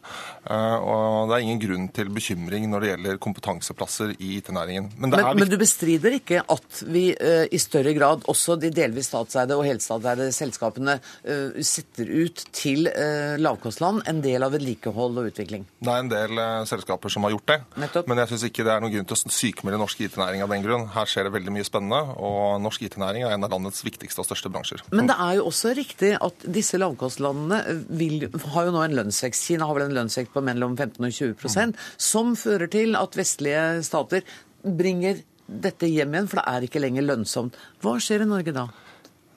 Eh, og det er ingen grunn til bekymring når det gjelder kompetanseplasser i IT-næringen. Men, men, men, du bestrider ikke at vi uh, i større grad også de delvis statseide og helstatseide selskapene uh, setter ut til uh, lavkostland en del av vedlikehold og utvikling? Det er en del uh, selskaper som har gjort det. Nettopp. Men jeg syns ikke det er noen grunn til å sykmelde norsk IT-næring av den grunn. Her skjer det veldig mye spennende, og norsk IT-næring er en av landets viktigste og største bransjer. Men det er jo også riktig at disse lavkostlandene vil, har jo nå en lønnsvekst. Kina har vel en lønnsvekst på mellom 15 og 20 mm. som fører til at vestlige stater bringer dette hjem igjen, for det er ikke lenger lønnsomt. Hva skjer i Norge da?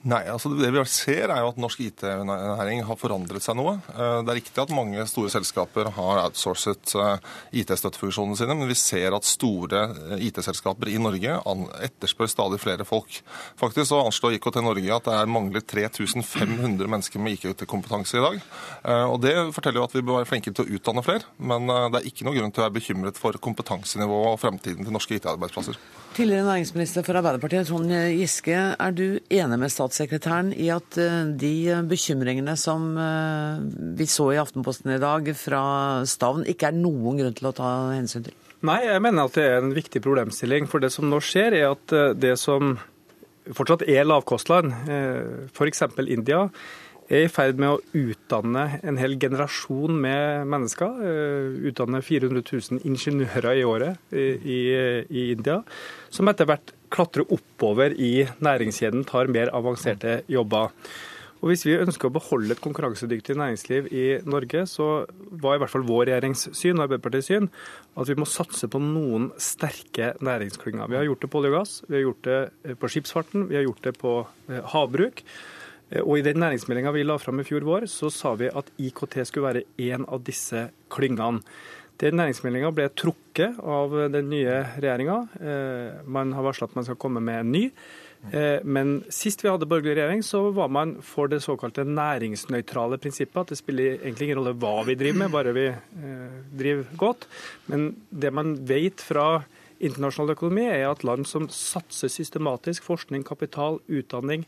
Nei, altså Det vi ser er jo at norsk IT-næring har forandret seg noe. Eh, det er riktig at mange store selskaper har outsourcet eh, IT-støttefunksjonene sine, men vi ser at store eh, IT-selskaper i Norge etterspør stadig flere folk. Faktisk så anslår IKT Norge at det er mangler 3500 mennesker med IKT-kompetanse i dag. Og Det forteller jo at vi bør være flinke til å utdanne flere, men det er ikke noe grunn til å være bekymret for kompetansenivået og fremtiden til norske IT-arbeidsplasser. Tidligere næringsminister for Arbeiderpartiet, Trond Giske. Er du enig med statssekretæren i at eh, de bekymringene som eh, vi så i Aftenposten i dag fra Stavn, ikke er noen grunn til å ta hensyn til? Nei, jeg mener at det er en viktig problemstilling. For det som nå skjer, er at eh, det som fortsatt er lavkostland, f.eks. India, er i ferd med å utdanne en hel generasjon med mennesker. Utdanne 400 000 ingeniører i året i, i India, som etter hvert klatrer oppover i næringskjeden, tar mer avanserte jobber. Og Hvis vi ønsker å beholde et konkurransedyktig næringsliv i Norge, så var i hvert fall vår regjeringssyn og Arbeiderpartiets syn at vi må satse på noen sterke næringsklynger. Vi har gjort det på olje og gass, vi har gjort det på skipsfarten, vi har gjort det på eh, havbruk. Eh, og I den næringsmeldinga vi la fram i fjor vår, så sa vi at IKT skulle være en av disse klyngene. Den næringsmeldinga ble trukket av den nye regjeringa. Eh, man har varsla at man skal komme med en ny. Eh, men sist vi hadde borgerlig regjering, så var man for det såkalte næringsnøytrale prinsippet. At det spiller egentlig ingen rolle hva vi driver med, bare vi driver godt. Men det man vet fra internasjonal økonomi, er at land som satser systematisk forskning, kapital, utdanning,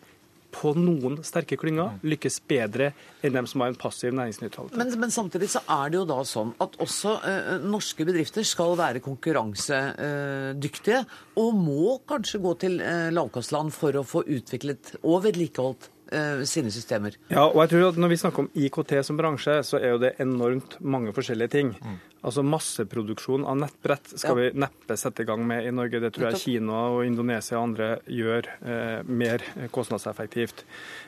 på noen sterke klynger lykkes bedre enn dem som har en passiv næringsnøytralitet. Men, men, samtidig så er det jo da sånn at også eh, norske bedrifter skal være konkurransedyktige, og må kanskje gå til eh, lavkostland for å få utviklet og vedlikeholdt Eh, sine systemer. Ja, og jeg tror at Når vi snakker om IKT som bransje, så er jo det enormt mange forskjellige ting. Mm. Altså Masseproduksjon av nettbrett skal ja. vi neppe sette i gang med i Norge. Det tror jeg Kina og Indonesia og andre gjør eh, mer kostnadseffektivt.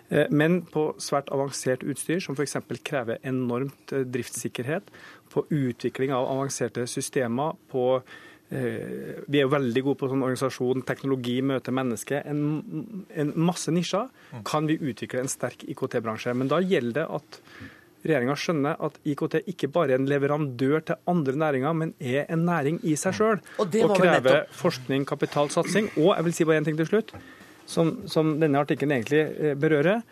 Eh, men på svært avansert utstyr, som f.eks. krever enormt eh, driftssikkerhet, på utvikling av avanserte systemer, på Eh, vi er jo veldig gode på sånn organisasjon, teknologi, møte menneske. En, en masse nisjer kan vi utvikle en sterk IKT-bransje. Men da gjelder det at regjeringa skjønner at IKT ikke bare er en leverandør til andre næringer, men er en næring i seg sjøl. Og Og krever forskning, kapitalsatsing. Og jeg vil si bare én ting til slutt, som, som denne artikkelen egentlig eh, berører.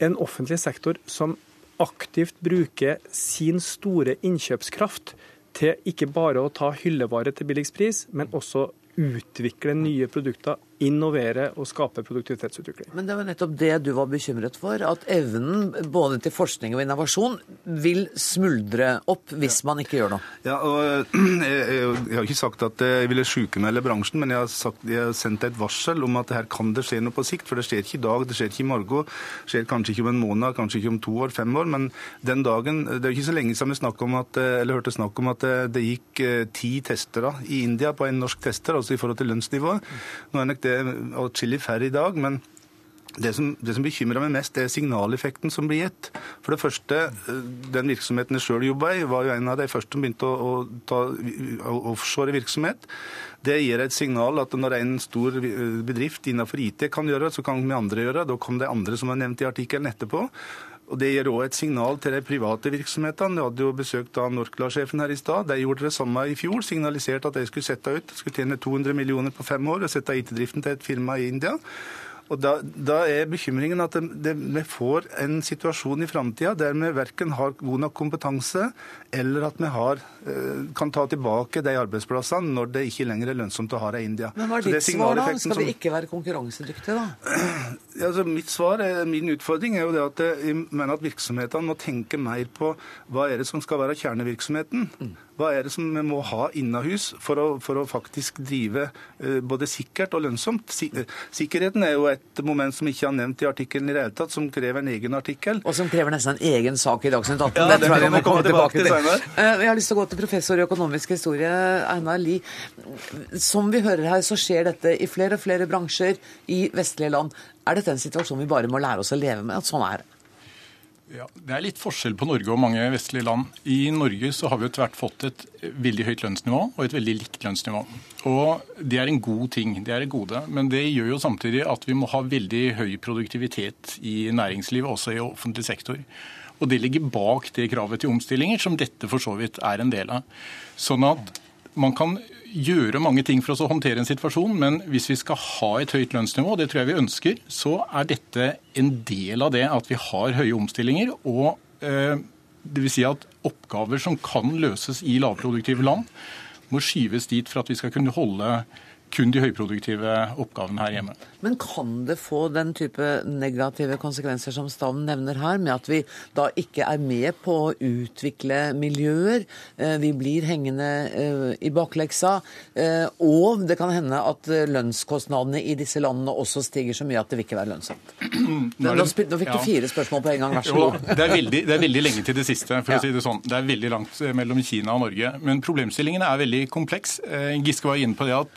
En offentlig sektor som aktivt bruker sin store innkjøpskraft til ikke bare å ta hyllevare til billigst pris, men også utvikle nye produkter, innovere og skape produktivitetsutvikling. Men det var nettopp det du var bekymret for, at evnen både til forskning og innovasjon vil smuldre opp hvis man ikke gjør noe. Ja, og jeg, har ikke sagt at jeg ville sjukemelde bransjen, men jeg har, sagt, jeg har sendt et varsel om at her kan det skje noe på sikt. For det skjer ikke i dag, det skjer ikke i morgen, det skjer kanskje ikke om en måned, kanskje ikke om to år, fem år. Men den dagen Det er jo ikke så lenge siden vi snakket om at, eller hørte snakk om at det, det gikk eh, ti testere i India på en norsk tester, altså i forhold til lønnsnivået. Nå er nok det atskillig færre i dag, men det som, det som bekymrer meg mest, det er signaleffekten som blir gitt. For det første, eh, Den virksomheten jeg sjøl jobba i, var jo en av de første som begynte å, å ta offshore virksomhet. Det gir et signal at når en stor eh, bedrift innenfor IT kan gjøre det, så kan vi andre gjøre det. Da kom det andre som var nevnt i artikkelen etterpå. Og Det gir òg et signal til de private virksomhetene. Du hadde jo besøkt av Norkla-sjefen her i stad. De gjorde det samme i fjor. Signaliserte at de skulle sette ut, skulle tjene 200 millioner på fem år og sette IT-driften til et firma i India. Og da, da er bekymringen at det, det, vi får en situasjon i framtida der vi verken har god nok kompetanse, eller at vi har, eh, kan ta tilbake de arbeidsplassene når det ikke lenger er lønnsomt å ha det i India. Men hva er ditt svar da? Skal vi ikke være konkurransedyktige da? Altså mitt svar, er, Min utfordring er jo det at jeg mener at virksomhetene må tenke mer på hva er det som skal være kjernevirksomheten. Hva er det som vi må ha innahus for å, for å faktisk drive eh, både sikkert og lønnsomt. Eh, sikkerheten er jo et moment som ikke er nevnt i artikkelen i det hele tatt, som krever en egen artikkel. Og som krever nesten en egen sak i Dagsnytt 18. Ja, det tror jeg vi må komme tilbake til. til. Eh, Jeg har lyst til å gå til professor i økonomisk historie, Einar Lie. Som vi hører her, så skjer dette i flere og flere bransjer i vestlige land. Er dette en situasjon vi bare må lære oss å leve med? At sånn er det? Ja, det er litt forskjell på Norge og mange vestlige land. I Norge så har vi etter tvert fått et veldig høyt lønnsnivå og et veldig likt lønnsnivå. Og Det er en god ting, det er et gode. Men det gjør jo samtidig at vi må ha veldig høy produktivitet i næringslivet, også i offentlig sektor. Og det ligger bak det kravet til omstillinger, som dette for så vidt er en del av. Sånn at man kan gjøre mange ting for oss å håndtere en situasjon, men hvis vi skal ha et høyt lønnsnivå, det tror jeg vi ønsker, så er dette en del av det at vi har høye omstillinger. og eh, vil si at oppgaver som kan løses i lavproduktive land, må skyves dit for at vi skal kunne holde kun de høyproduktive oppgavene her hjemme. Men kan det få den type negative konsekvenser som Stavn nevner her, med at vi da ikke er med på å utvikle miljøer? eh, Vi blir hengende eh, i bakleksa. eh, Og det kan hende at lønnskostnadene i disse landene også stiger så mye at det vil ikke være lønnsomt. Nå det- nå fikk du fire spørsmål på en gang, vær så god. det, er veldig, det er veldig lenge til det siste, for Ja. å si det sånn. Det er veldig langt mellom Kina og Norge. Men problemstillingen er veldig kompleks. Giske var inne på det at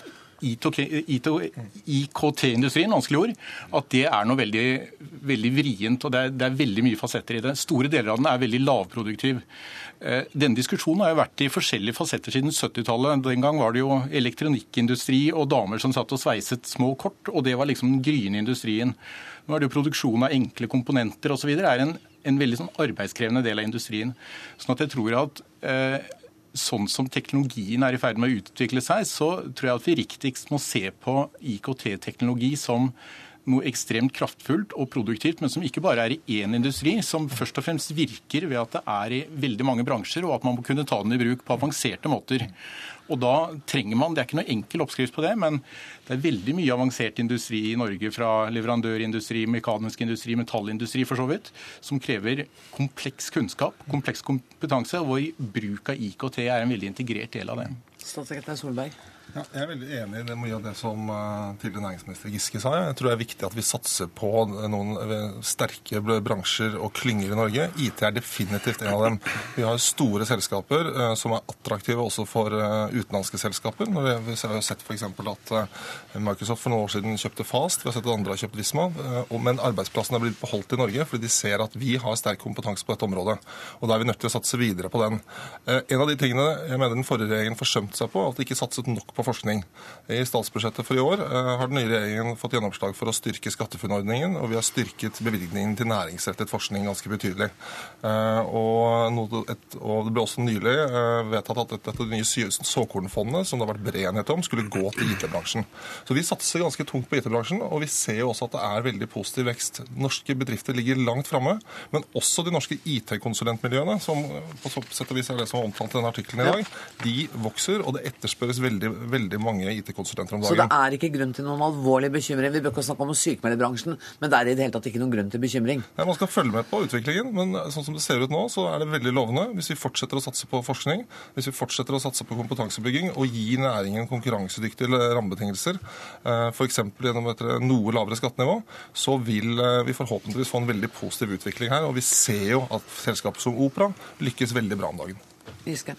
IKT-industrien, vanskelig ord, at det er noe veldig, veldig vrient, og det er, det er veldig mye fasetter i det. Store deler av den er veldig lavproduktiv. Eh, Denne diskusjonen har jo vært i forskjellige fasetter siden 70-tallet. Den gang var det jo elektronikkindustri og damer som satt og sveiset små kort, og det var liksom den gryende industrien. Nå er det jo produksjon av enkle komponenter osv. er en, en veldig sånn arbeidskrevende del av industrien. Sånn at jeg tror at eh, sånn som teknologien er i ferd med å utvikle seg, så tror jeg at vi riktigst må se på IKT-teknologi som noe ekstremt kraftfullt og produktivt, men som ikke bare er i én industri, som først og fremst virker ved at det er i veldig mange bransjer, og at man må kunne ta den i bruk på avanserte måter. Og da trenger man, Det er ikke noe enkel oppskrift på det, men det er veldig mye avansert industri i Norge, fra leverandørindustri, mekanisk industri, metallindustri for så vidt, som krever kompleks kunnskap, kompleks kompetanse, hvor bruk av IKT er en veldig integrert del av det. Statssekretær Solberg. Ja, jeg er veldig enig i det mye av det som uh, tidligere næringsminister Giske sa. Jeg tror det er viktig at vi satser på noen uh, sterke bransjer og klynger i Norge. IT er definitivt en av dem. Vi har store selskaper uh, som er attraktive også for utenlandske selskaper. Vi har sett f.eks. at Microsoft for noen år siden kjøpte Fast. Vi har sett at andre har kjøpt Visma. men arbeidsplassene er blitt beholdt i Norge fordi de ser at vi har sterk kompetanse på dette området. Og da er vi nødt til å satse videre på den. en av de tingene jeg mener den forrige regjeringen forsømte seg på, at de ikke satset nok på forskning. I statsbudsjettet for i år eh, har den nye regjeringen fått gjennomslag for å styrke SkatteFUNN-ordningen, og vi har styrket bevilgningen til næringsrettet forskning ganske betydelig. Eh, og, det ble også nylig eh, vedtatt at dette nye såkornfondet, som det har vært bred enighet om, skulle gå til IT-bransjen. Så vi satser ganske tungt på IT-bransjen, og vi ser jo også at det er veldig positiv vekst. Norske bedrifter ligger langt framme, men også de norske IT-konsulentmiljøene, som på sett og vis er det som er omtalt i denne artikkelen i dag, de vokser, og det etterspørres veldig, veldig mange IT-konsulenter om dagen. Så det er ikke grunn til noen alvorlig bekymring? Vi bør ikke snakke om sykemelderbransjen, men det er i det hele tatt ikke noen grunn til bekymring? Nei, Man skal følge med på utviklingen, men sånn som det ser ut nå, så er det veldig lovende. Hvis vi fortsetter å satse på forskning, hvis vi fortsetter å satse på kompetansebygging og gi næringen konkurransedyktige rammebetingelser, eh, f.eks. gjennom et noe lavere skattenivå, så vil eh, vi forhåpentligvis få en veldig positiv utvikling her. Og vi ser jo at selskaper som Opera lykkes veldig bra om dagen. Giske.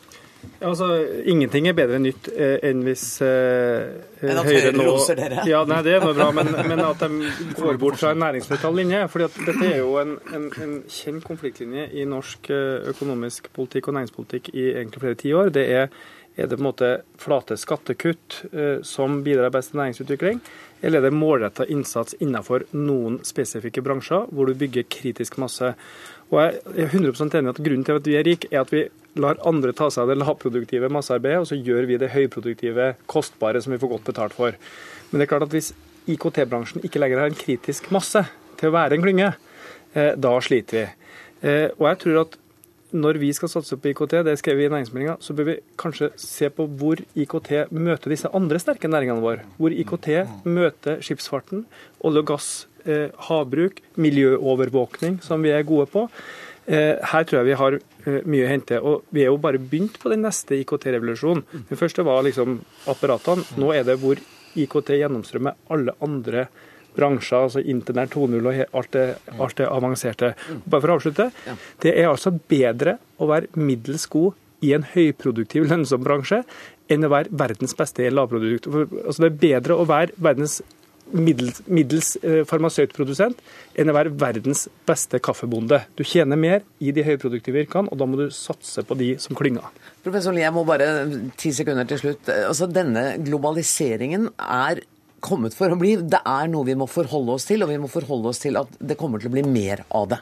Altså, Ingenting er bedre nytt eh, enn hvis eh, enn at Høyre nå roser dere? Ja, nei, Det er noe bra, men, men, at de går bort fra en næringsnøytral linje. fordi at Dette er jo en, en, en, kjent konfliktlinje i norsk eh, økonomisk politikk og næringspolitikk i egentlig flere tiår. Det er, er det på en måte flate skattekutt eh, som bidrar best til næringsutvikling, eller er det målretta innsats innenfor noen spesifikke bransjer hvor du bygger kritisk masse? Og Jeg er 100% enig at grunnen til at vi er rike, er at vi lar andre ta seg av det lavproduktive massearbeidet, og så gjør vi det høyproduktive, kostbare, som vi får godt betalt for. Men det er klart at hvis IKT-bransjen ikke lenger har en kritisk masse til å være en klynge, eh, da sliter vi. Eh, og jeg tror at når vi skal satse på IKT, det skrev vi i næringsmeldinga, så bør vi kanskje se på hvor IKT møter disse andre sterke næringene våre. Hvor IKT møter skipsfarten, olje og gass, eh, havbruk, miljøovervåkning, som vi er gode på. Eh, her tror jeg vi har eh, mye å hente. og Vi er jo bare begynt på den neste IKT-revolusjonen. Den første var liksom apparatene. Nå er det hvor IKT gjennomstrømmer alle andre bransjer, altså internett 2.0 og alt det, alt det, avanserte. Bare for å avslutte. Det er altså bedre å være middels god i en høyproduktiv, lønnsom bransje enn å være verdens beste i lavprodukt. Altså det er bedre å være verdens middels, middels eh, farmasøytprodusent enn å være verdens beste kaffebonde. Du tjener mer i de høyproduktive yrkene, og da må du satse på de som klynger. Professor Lie, jeg må bare ti sekunder til slutt. Altså, Denne globaliseringen er kommet for å bli. Det er noe vi må forholde oss til, og vi må forholde oss til at det kommer til å bli mer av det.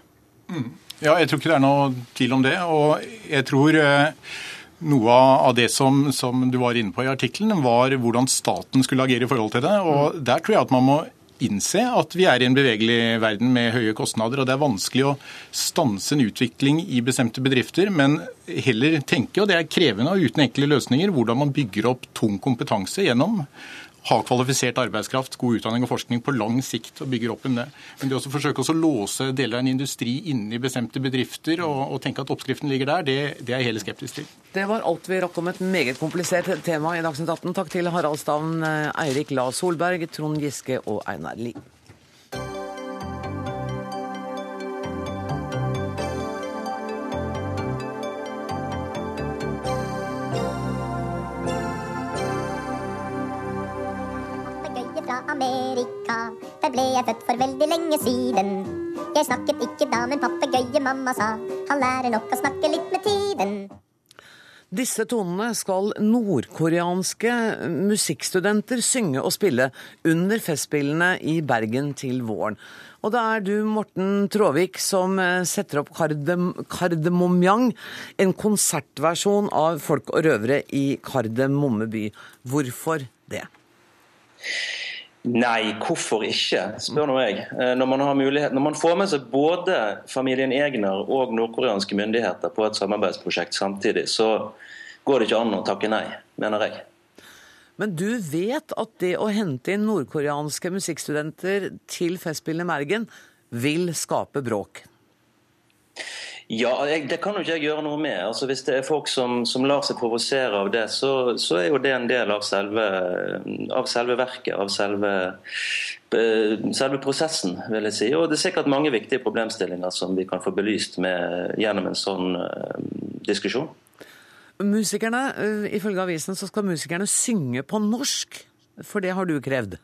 Mm. Ja, jeg tror ikke det er noe tvil om det. Og jeg tror eh, noe av det som, som, du var inne på i artikkelen, var hvordan staten skulle agere i forhold til det. Og Der tror jeg at man må innse at vi er i en bevegelig verden med høye kostnader. og Det er vanskelig å stanse en utvikling i bestemte bedrifter, men heller tenke, og det er krevende og uten enkle løsninger, hvordan man bygger opp tung kompetanse gjennom ha kvalifisert arbeidskraft, god utdanning og forskning på lang sikt og bygger opp om det. Men det å forsøke å låse deler av en industri inne i bestemte bedrifter og, og tenke at oppskriften ligger der, det, det, er jeg hele skeptisk til. Det var alt vi rakk om et meget komplisert tema i Dagsnytt 18. Takk til Harald Stavn, Eirik La Solberg, Trond Giske og Einar Lie. Amerika. Der ble jeg født for veldig lenge siden. Jeg snakket ikke da, men papegøye-mamma sa han lærer nok å snakke litt med tiden. Disse tonene skal nordkoreanske musikkstudenter synge og spille under Festspillene i Bergen til våren. Og det er du, Morten Tråvik, som eh, setter opp Kardem, en konsertversjon av Folk og røvere i Kardemomme by. Hvorfor det? Nei, hvorfor ikke, spør nå jeg. Eh, når man, mulighet, når man, får med seg både familien Egner og nordkoreanske myndigheter på et samarbeidsprosjekt samtidig, så går det ikke an å takke nei, mener jeg. Men du vet at det å hente inn nordkoreanske musikkstudenter til Festspillene i Bergen vil skape bråk? Ja, jeg, Det kan jo ikke jeg gjøre noe med. Altså, Hvis det er folk som, som lar seg provosere av det, så, så, er jo det en del av selve, av selve verket, av selve, eh, selve, prosessen, vil jeg si. Og det er sikkert mange viktige problemstillinger som vi kan få belyst med, gjennom en sånn uh, diskusjon. Musikerne, uh, Ifølge avisen så skal musikerne synge på norsk, for det har du krevd?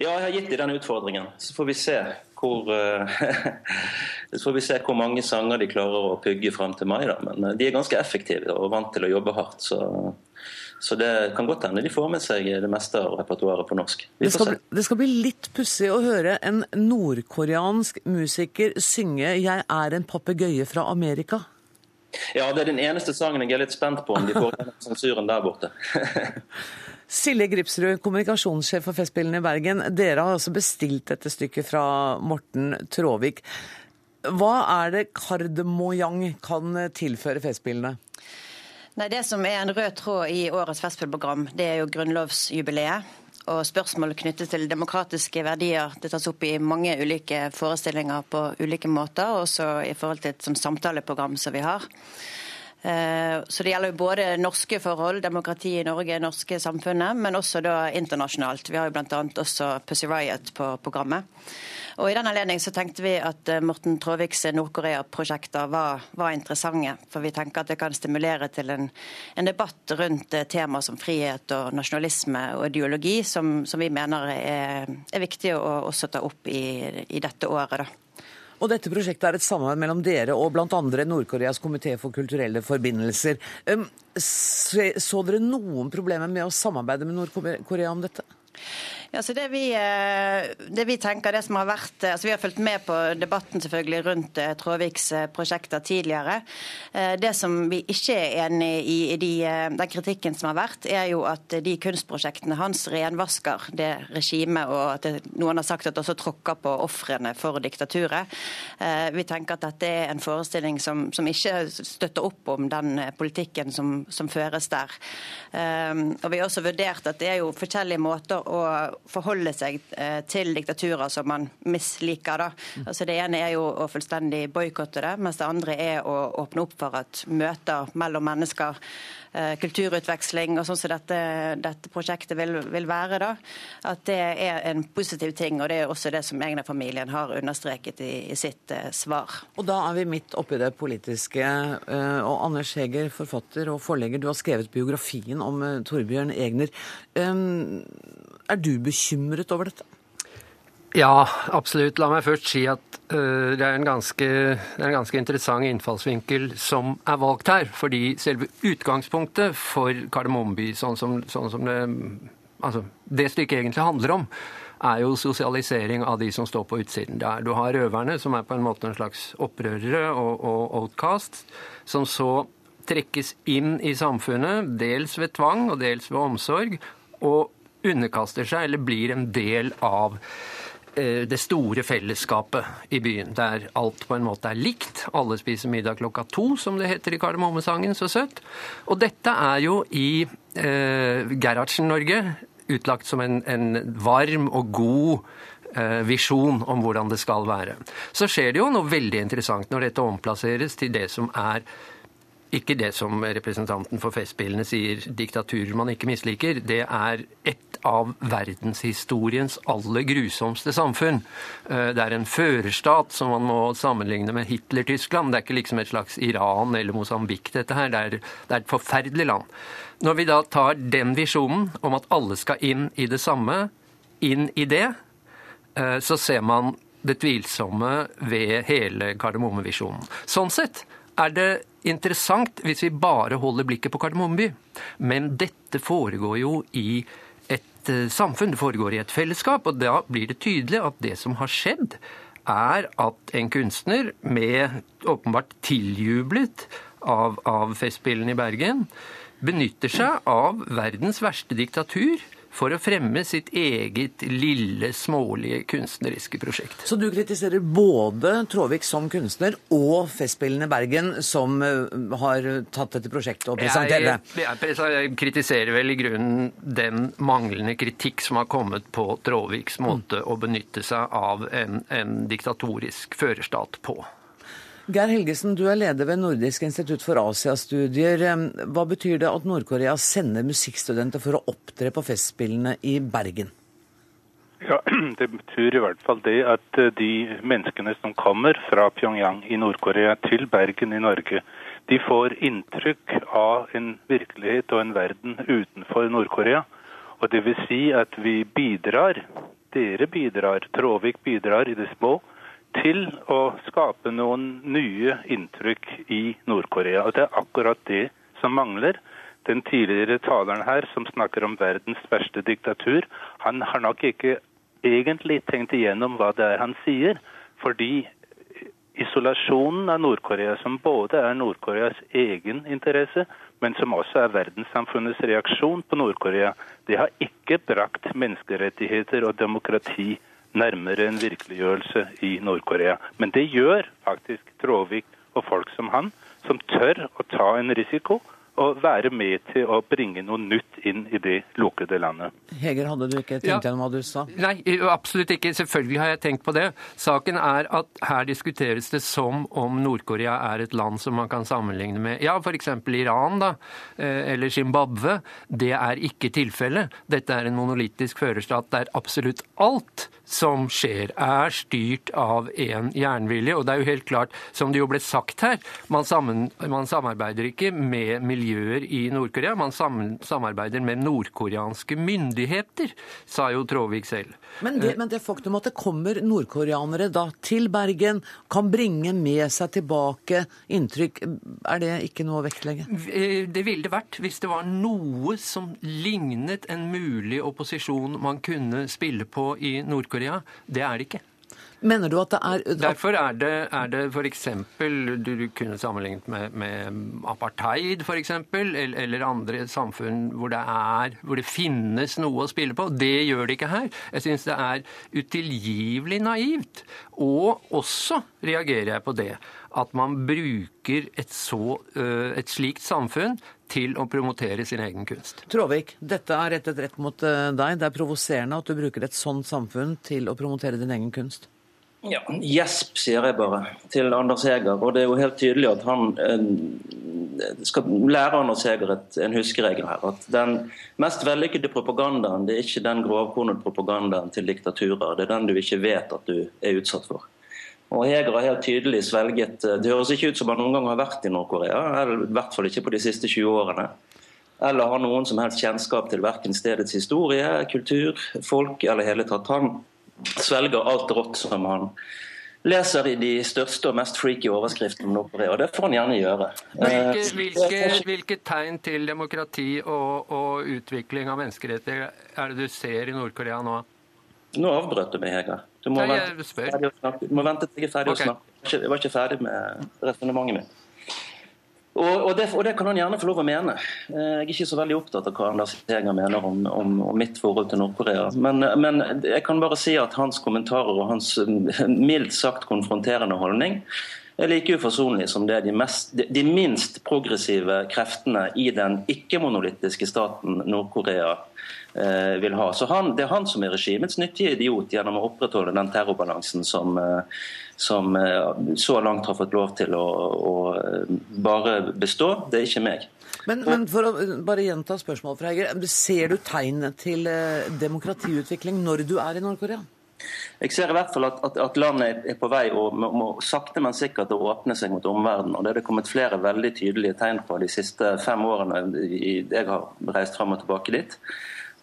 Ja, jeg har gitt dem den utfordringen. Så får vi se hvor uh, Så får vi se hvor mange sanger de klarer å pugge fram til mai. Da. Men de er ganske effektive og vant til å jobbe hardt. Så, så det kan godt hende de får med seg det meste av repertoaret på norsk. Det skal, bli, det skal, bli litt pussig å høre en nordkoreansk musiker synge 'Jeg er en papegøye fra Amerika'. Ja, det er den eneste sangen jeg er litt spent på om de får sensuren der borte. Silje Gripsrud, kommunikasjonssjef for Festspillene i Bergen. Dere har altså bestilt dette stykket fra Morten Tråvik. Hva er det Kardemoyang kan tilføre Festspillene? Nei, Det som er en rød tråd i årets Festspillprogram, det er jo grunnlovsjubileet. Og spørsmål knyttet til demokratiske verdier det tas opp i mange ulike forestillinger på ulike måter, også i forhold til et samtaleprogram som vi har. Eh, så det gjelder jo både norske forhold, demokrati i Norge, norske samfunnet, men også da internasjonalt. Vi har jo bl.a. også Pussy Riot på programmet. Og I den anledning så tenkte vi at eh, Morten Tråviks Nord-Korea-prosjekter var, var, interessante. For vi tenker at det kan stimulere til en, en debatt rundt temaer som frihet og nasjonalisme og ideologi, som, som vi mener er, er viktig å også ta opp i, i dette året. da. Og dette prosjektet er et samarbeid mellom dere og bl.a. Nord-Koreas komité for kulturelle forbindelser. Så dere noen problemer med å samarbeide med Nord-Korea om dette? Ja, så det vi, eh, det vi, tenker, det som har vært, eh, altså Vi har fulgt med på debatten selvfølgelig rundt eh, Tråviks prosjekter tidligere. Det som vi ikke er enig i i de, den kritikken som har vært, er jo at de kunstprosjektene hans renvasker det regimet, og at det, noen har sagt at det også tråkker på ofrene for diktaturet. Vi tenker at dette er en forestilling som, som ikke støtter opp om den politikken som, som føres der. Og Vi har også vurdert at det er jo forskjellige måter å forholde seg eh, til diktaturer som man misliker. Da. Mm. Altså det ene er jo å fullstendig boikotte det, mens det andre er å åpne opp for at møter mellom mennesker eh, kulturutveksling og sånn som dette, dette prosjektet vil, vil, være, da, at det er en positiv ting. og Det er også det som Egner-familien har understreket i, i sitt uh, svar. Og Da er vi midt oppi det politiske. Uh, og Anders Heger, forfatter og forlegger, du har skrevet biografien om Torbjørn Egner. Um, er du bekymret over dette? Ja, absolutt. La meg først si at uh, det, er ganske, det, er en ganske, interessant innfallsvinkel som er valgt her. Fordi selve utgangspunktet for Kardemommeby, sånn som, sånn som det, altså, det stykket egentlig handler om, er jo sosialisering av de som står på utsiden. Der du har røverne, som er på en måte en slags opprørere og, og outcast, som så trekkes inn i samfunnet, dels ved tvang og dels ved omsorg, og underkaster seg eller blir en del av eh, det store fellesskapet i byen, der alt på en måte er likt. Alle spiser middag klokka to, som det heter i Kardemommesangen, så søtt. Og dette er jo i eh, Gerhardsen-Norge utlagt som en, en, varm og god eh, visjon om hvordan det skal være. Så skjer det jo noe veldig interessant når dette omplasseres til det som er ikke det som representanten for Festspillene sier, diktaturer man ikke misliker. Det er et av verdenshistoriens aller grusomste samfunn. Eh, det er en førerstat som man må sammenligne med Hitler-Tyskland. Det er ikke liksom et slags Iran eller Mosambik, dette her. Det er, det er et forferdelig land. Når vi da tar den visjonen om at alle skal inn i det samme, inn i det, eh, så ser man det tvilsomme ved hele Kardemommevisjonen. Sånn sett er det interessant hvis vi bare holder blikket på Kardemommeby. Men dette foregår jo i et eh, samfunn, det foregår i et fellesskap, og da blir det tydelig at det som har skjedd, er at en kunstner, med åpenbart tiljublet av, av Festspillene i Bergen, benytter seg av verdens verste diktatur for å fremme sitt eget lille, smålige kunstneriske prosjekt. Så du kritiserer både Tråvik som kunstner og Festspillene Bergen som eh, har tatt dette prosjektet og presentert det? Jeg, jeg, jeg, kritiserer vel i grunnen den manglende kritikk som har kommet på Tråviks måte mm. å benytte seg av en, en diktatorisk førerstat på. Geir Helgesen, du er leder ved Nordisk institutt for Asiastudier. Hva betyr det at Nord-Korea sender musikkstudenter for å opptre på Festspillene i Bergen? Ja, Det betyr i hvert fall det at eh, de menneskene som kommer fra Pyongyang i Nord-Korea til Bergen i Norge, de får inntrykk av en virkelighet og en verden utenfor Nord-Korea. Og det vil si at vi bidrar, dere bidrar, Tråvik bidrar i det små, til å skape noen nye inntrykk i Nord-Korea. Og det er akkurat det som mangler. Den tidligere taleren her som snakker om verdens verste diktatur, han har nok ikke egentlig tenkt igjennom hva det er han sier. Fordi isolasjonen av Nord-Korea, som både er Nord-Koreas egen interesse, men som også er verdenssamfunnets reaksjon på Nord-Korea, det har ikke brakt menneskerettigheter og demokrati nærmere en virkeliggjørelse i Nord-Korea. Men det gjør faktisk Tråvik og folk som han, som tør å ta en risiko å være med til å bringe noe nytt inn i det lukkede landet. Heger, hadde du ikke tenkt Ja. gjennom hva du sa? Nei, absolutt ikke. Selvfølgelig har jeg tenkt på det. Saken er at her diskuteres det som om Nord-Korea er et land som man kan sammenligne med ja, f.eks. Iran da, eller Zimbabwe. Det er ikke tilfellet. Dette er en monolittisk førerstat der absolutt alt som skjer, er styrt av en jernvilje. Og det er jo helt klart, som det jo ble sagt her, man, sammen, man samarbeider ikke med miljøer i Nord-Korea, man samarbeider med nordkoreanske myndigheter, sa jo Tråvik selv. Men det, men det faktum at det kommer nordkoreanere da til Bergen, kan bringe med seg tilbake inntrykk, er det ikke noe å vektlegge? Eh, Det ville det vært hvis det var noe som lignet en mulig opposisjon man kunne spille på i Nord-Korea. Det er det ikke. Mener du at det er Derfor er det, er det f.eks. Du, du kunne sammenlignet med, med apartheid, f.eks., eller, eller andre samfunn hvor det, er, hvor det finnes noe å spille på. Det gjør det ikke her. Jeg syns det er utilgivelig naivt. Og også reagerer jeg på det at man bruker et, så, et slikt samfunn til å promotere sin egen kunst. Tråvik, dette er rettet rett mot deg. Det er provoserende at du bruker et sånt samfunn til å promotere din egen kunst. Ja, Gjesp, sier jeg bare til Anders Heger. Og det er jo helt tydelig at han eh, skal lære Anders Heger et, en huskeregel her. At den mest vellykkede propagandaen det er ikke den grovkornede propagandaen til diktaturer. Det er den du ikke vet at du er utsatt for. Og Heger har helt tydelig svelget eh, Det høres ikke ut som han noen gang har vært i Nord-Korea. I hvert fall ikke på de siste 20 årene. Eller har noen som helst kjennskap til verken stedets historie, kultur, folk eller hele tatt. Han svelger alt rått som han leser i de største og mest freaky overskriftene om Nord-Korea. Og det får han gjerne gjøre. Hvilke, Eh, hvilke, hvilke tegn til demokrati og, og utvikling av menneskerettigheter er det du ser i Nord-Korea nå? Nå avbrøt du meg, Hege. Du må, Nei, vente, ferdig å snakke. du må vente til jeg er ferdig å snakke. Jeg var ikke ferdig med resonnementet mitt. Og, og, det, og det kan han gjerne få lov å mene. Eh, Jeg er ikke så veldig opptatt av hva Anders Heger mener om, om, om mitt forhold til Nord-Korea. Men, men jeg kan bare si at hans kommentarer og hans eh, mildt sagt konfronterende holdning er like uforsonlig som det de, mest, de, minst progressive kreftene i den ikke-monolittiske staten Nord-Korea eh, vil ha. Så han, Det er han som er regimets nyttige idiot gjennom å opprettholde den terrorbalansen som, eh, som eh, så langt har fått lov til å, å eh, bare bestå. Det er ikke meg. Men, men for å bare gjenta spørsmålet fra Heger. Ser du tegn til demokratiutvikling når du er i Nord-Korea? Jeg ser i hvert fall at, at, at landet er på vei og må, må sakte, men sikkert å åpne seg mot omverdenen. Og Det er det kommet flere veldig tydelige tegn på de siste fem årene jeg har reist fram og tilbake dit.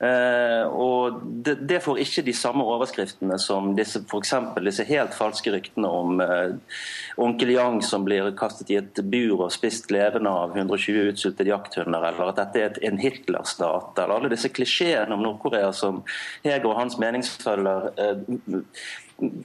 Eh, og det, får ikke de samme overskriftene som disse, for disse helt falske ryktene om eh, onkel Yang som blir kastet i et bur og spist levende av 120 utsultede jakthunder, eller at dette er en Hitler-stat, eller alle disse klisjeene om Nord-Korea som Heger og hans meningsfølger eh,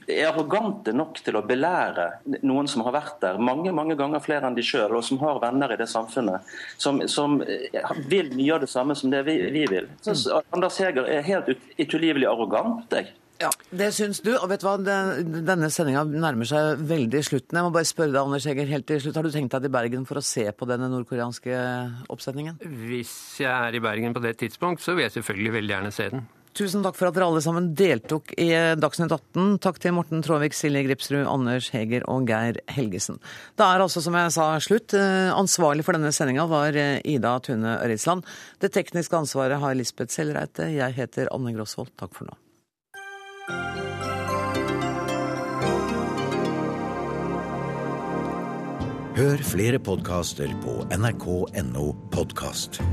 er arrogante nok til å belære noen som har vært der mange mange ganger flere enn de sjøl, og som har venner i det samfunnet, som, som eh, vil mye av det samme som det vi, vi vil. Så, så Anders Heger er helt ut, utilgivelig arrogant. jeg. Ja, Det syns du. Og vet du hva, denne sendinga nærmer seg veldig slutten. Jeg må bare spørre deg, Anders Heger, helt til slutt. Har du tenkt deg til Bergen for å se på denne nordkoreanske oppsetningen? Hvis jeg er i Bergen på det tidspunkt, så vil jeg selvfølgelig veldig gjerne se den. Tusen takk for at dere alle sammen deltok i Dagsnytt 18. Takk til Morten Tråvik, Silje Gripsrud, Anders Heger og Geir Helgesen. Det er altså, som jeg sa, slutt. Eh, ansvarlig for denne sendinga var eh, Ida Tune Øritsland. Det tekniske ansvaret har Lisbeth Sellreite. Jeg heter Anne Grosvold. Takk for nå. Hør flere podkaster på nrk.no podkast.